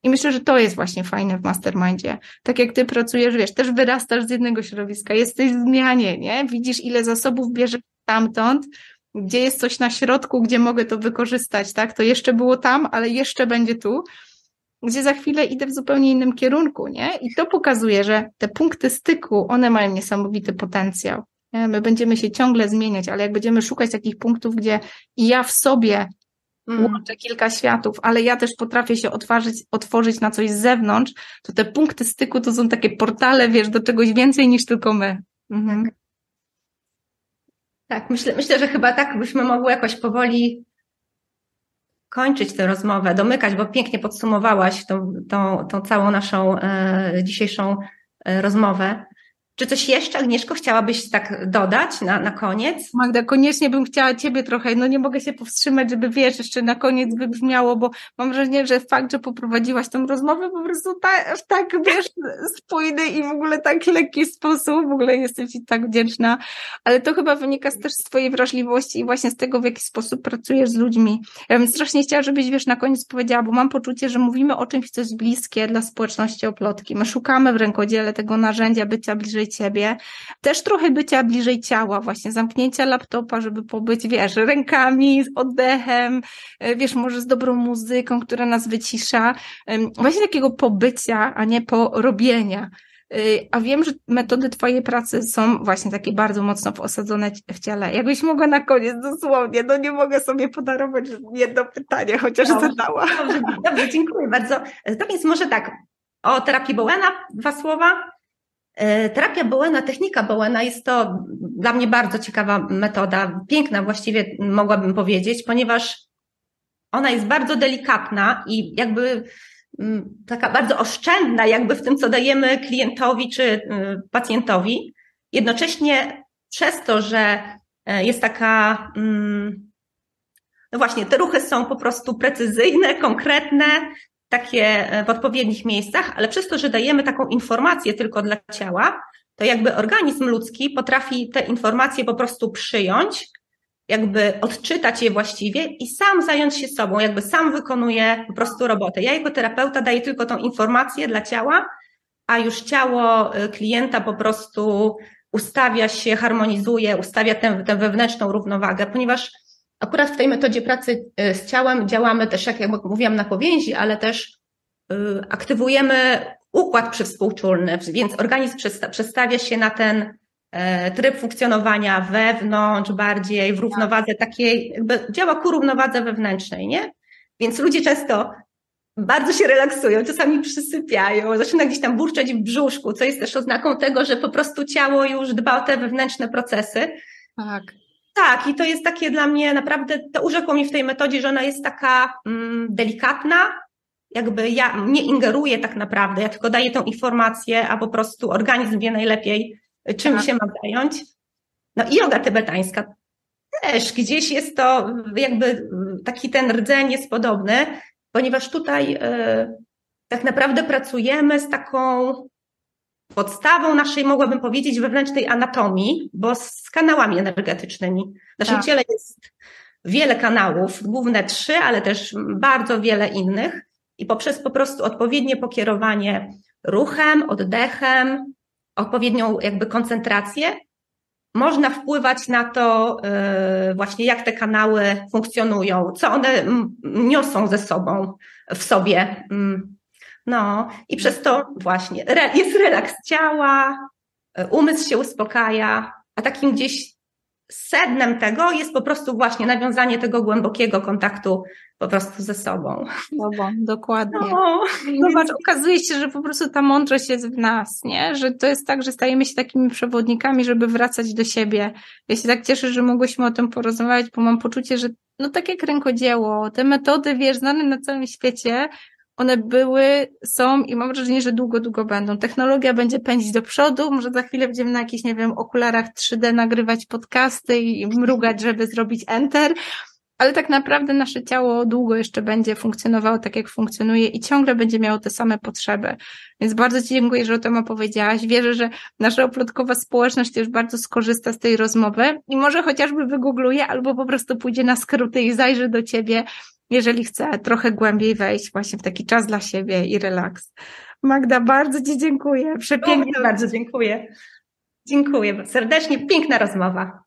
I myślę, że to jest właśnie fajne w mastermindzie. Tak jak ty pracujesz, wiesz, też wyrastasz z jednego środowiska, jesteś w zmianie, nie? Widzisz, ile zasobów bierzesz tamtąd, gdzie jest coś na środku, gdzie mogę to wykorzystać, tak? To jeszcze było tam, ale jeszcze będzie tu gdzie za chwilę idę w zupełnie innym kierunku, nie? I to pokazuje, że te punkty styku, one mają niesamowity potencjał. Nie? My będziemy się ciągle zmieniać, ale jak będziemy szukać takich punktów, gdzie ja w sobie mm. łączę kilka światów, ale ja też potrafię się otworzyć, otworzyć na coś z zewnątrz, to te punkty styku to są takie portale, wiesz, do czegoś więcej niż tylko my. Mhm. Tak, myślę, myślę, że chyba tak byśmy mogły jakoś powoli kończyć tę rozmowę, domykać, bo pięknie podsumowałaś tą, tą, tą całą naszą e, dzisiejszą e, rozmowę. Czy coś jeszcze, Agnieszko, chciałabyś tak dodać na, na koniec? Magda, koniecznie bym chciała Ciebie trochę, no nie mogę się powstrzymać, żeby wiesz, jeszcze na koniec wybrzmiało, bo mam wrażenie, że fakt, że poprowadziłaś tą rozmowę po prostu tak, tak wiesz, spójny i w ogóle tak lekki sposób, w ogóle jestem Ci tak wdzięczna, ale to chyba wynika też z Twojej wrażliwości i właśnie z tego, w jaki sposób pracujesz z ludźmi. Ja bym strasznie chciała, żebyś, wiesz, na koniec powiedziała, bo mam poczucie, że mówimy o czymś, co jest bliskie dla społeczności oplotki. My szukamy w rękodziele tego narzędzia bycia bliżej bliżej ciebie. Też trochę bycia bliżej ciała, właśnie zamknięcia laptopa, żeby pobyć, wiesz, rękami, z oddechem, e, wiesz, może z dobrą muzyką, która nas wycisza. Właśnie takiego pobycia, a nie porobienia. E, a wiem, że metody Twojej pracy są właśnie takie bardzo mocno osadzone w ciele. Jakbyś mogła na koniec dosłownie, no nie mogę sobie podarować jedno pytanie, chociaż dobrze, zadała. Dobrze, dobrze, dziękuję bardzo. To więc może tak, o terapii Bowena dwa słowa. E, terapia Bowena, technika Bowena jest to dla mnie bardzo ciekawa metoda, piękna właściwie mogłabym powiedzieć, ponieważ ona jest bardzo delikatna i jakby mm, taka bardzo oszczędna jakby w tym, co dajemy klientowi czy y, pacjentowi. Jednocześnie przez to, że e, jest taka, mm, no właśnie, te ruchy są po prostu precyzyjne, konkretne, takie e, w odpowiednich miejscach, ale przez to, że dajemy taką informację tylko dla ciała, to jakby organizm ludzki potrafi te informacje po prostu przyjąć, jakby odczytać je właściwie i sam zająć się sobą, jakby sam wykonuje po prostu robotę. Ja jako terapeuta daję tylko tą informację dla ciała, a już ciało e, klienta po prostu ustawia się, harmonizuje, ustawia tę, tę wewnętrzną równowagę, ponieważ Akurat w tej metodzie pracy y, z ciałem działamy też, jak mówiłam, na powięzi, ale też y, aktywujemy układ przywspółczulny, więc organizm przestawia się na ten e, tryb funkcjonowania wewnątrz, bardziej w równowadze takiej, jakby działa ku równowadze wewnętrznej, nie? Więc ludzie często bardzo się relaksują, czasami przysypiają, zaczyna gdzieś tam burczeć w brzuszku, co jest też oznaką tego, że po prostu ciało już dba o te wewnętrzne procesy. Tak. Tak, i to jest takie dla mnie naprawdę, to urzekło mi w tej metodzie, że ona jest taka mm, delikatna, jakby ja nie ingeruję tak naprawdę, ja tylko daję tą informację, a po prostu organizm wie najlepiej, czym tak. się ma zająć. No i yoga tybetańska też gdzieś jest to jakby taki ten rdzeń jest podobny, ponieważ tutaj y, tak naprawdę pracujemy z taką podstawą naszej, mogłabym powiedzieć, wewnętrznej anatomii, bo z kanałami energetycznymi. W naszym tak. ciele jest wiele kanałów, główne trzy, ale też bardzo wiele innych. I poprzez po prostu odpowiednie pokierowanie ruchem, oddechem, odpowiednią jakby koncentrację, można wpływać na to yy, właśnie, jak te kanały funkcjonują, co one niosą ze sobą w sobie. Mm. No i przez to właśnie jest relaks ciała, e, umysł się uspokaja, a takim gdzieś sednem tego jest po prostu właśnie nawiązanie tego głębokiego kontaktu po prostu ze sobą. Sobą, dokładnie. No, Zobacz, okazuje się, że po prostu ta mądrość jest w nas, nie? Że to jest tak, że stajemy się takimi przewodnikami, żeby wracać do siebie. Ja się tak cieszę, że mogłyśmy o tym porozmawiać, bo mam poczucie, że no tak jak rękodzieło, te metody, wiesz, znane na całym świecie, one były, są i mam wrażenie, że długo, długo będą. Technologia będzie pędzić do przodu, może za chwilę będziemy na jakichś, nie wiem, okularach 3D nagrywać podcasty i mrugać, żeby zrobić enter, ale tak naprawdę nasze ciało długo jeszcze będzie funkcjonowało tak, jak funkcjonuje i ciągle będzie miało te same potrzeby. Więc bardzo Ci dziękuję, że o tym opowiedziałaś. Wierzę, że nasza oplotkowa społeczność też bardzo skorzysta z tej rozmowy i może chociażby wygoogluje albo po prostu pójdzie na skróty i zajrzy do Ciebie, jeżeli chce trochę głębiej wejść właśnie w taki czas dla siebie i relaks. Magda, bardzo Ci dziękuję. Przepięknie. Bardzo dziękuję. Dziękuję serdecznie. Piękna rozmowa.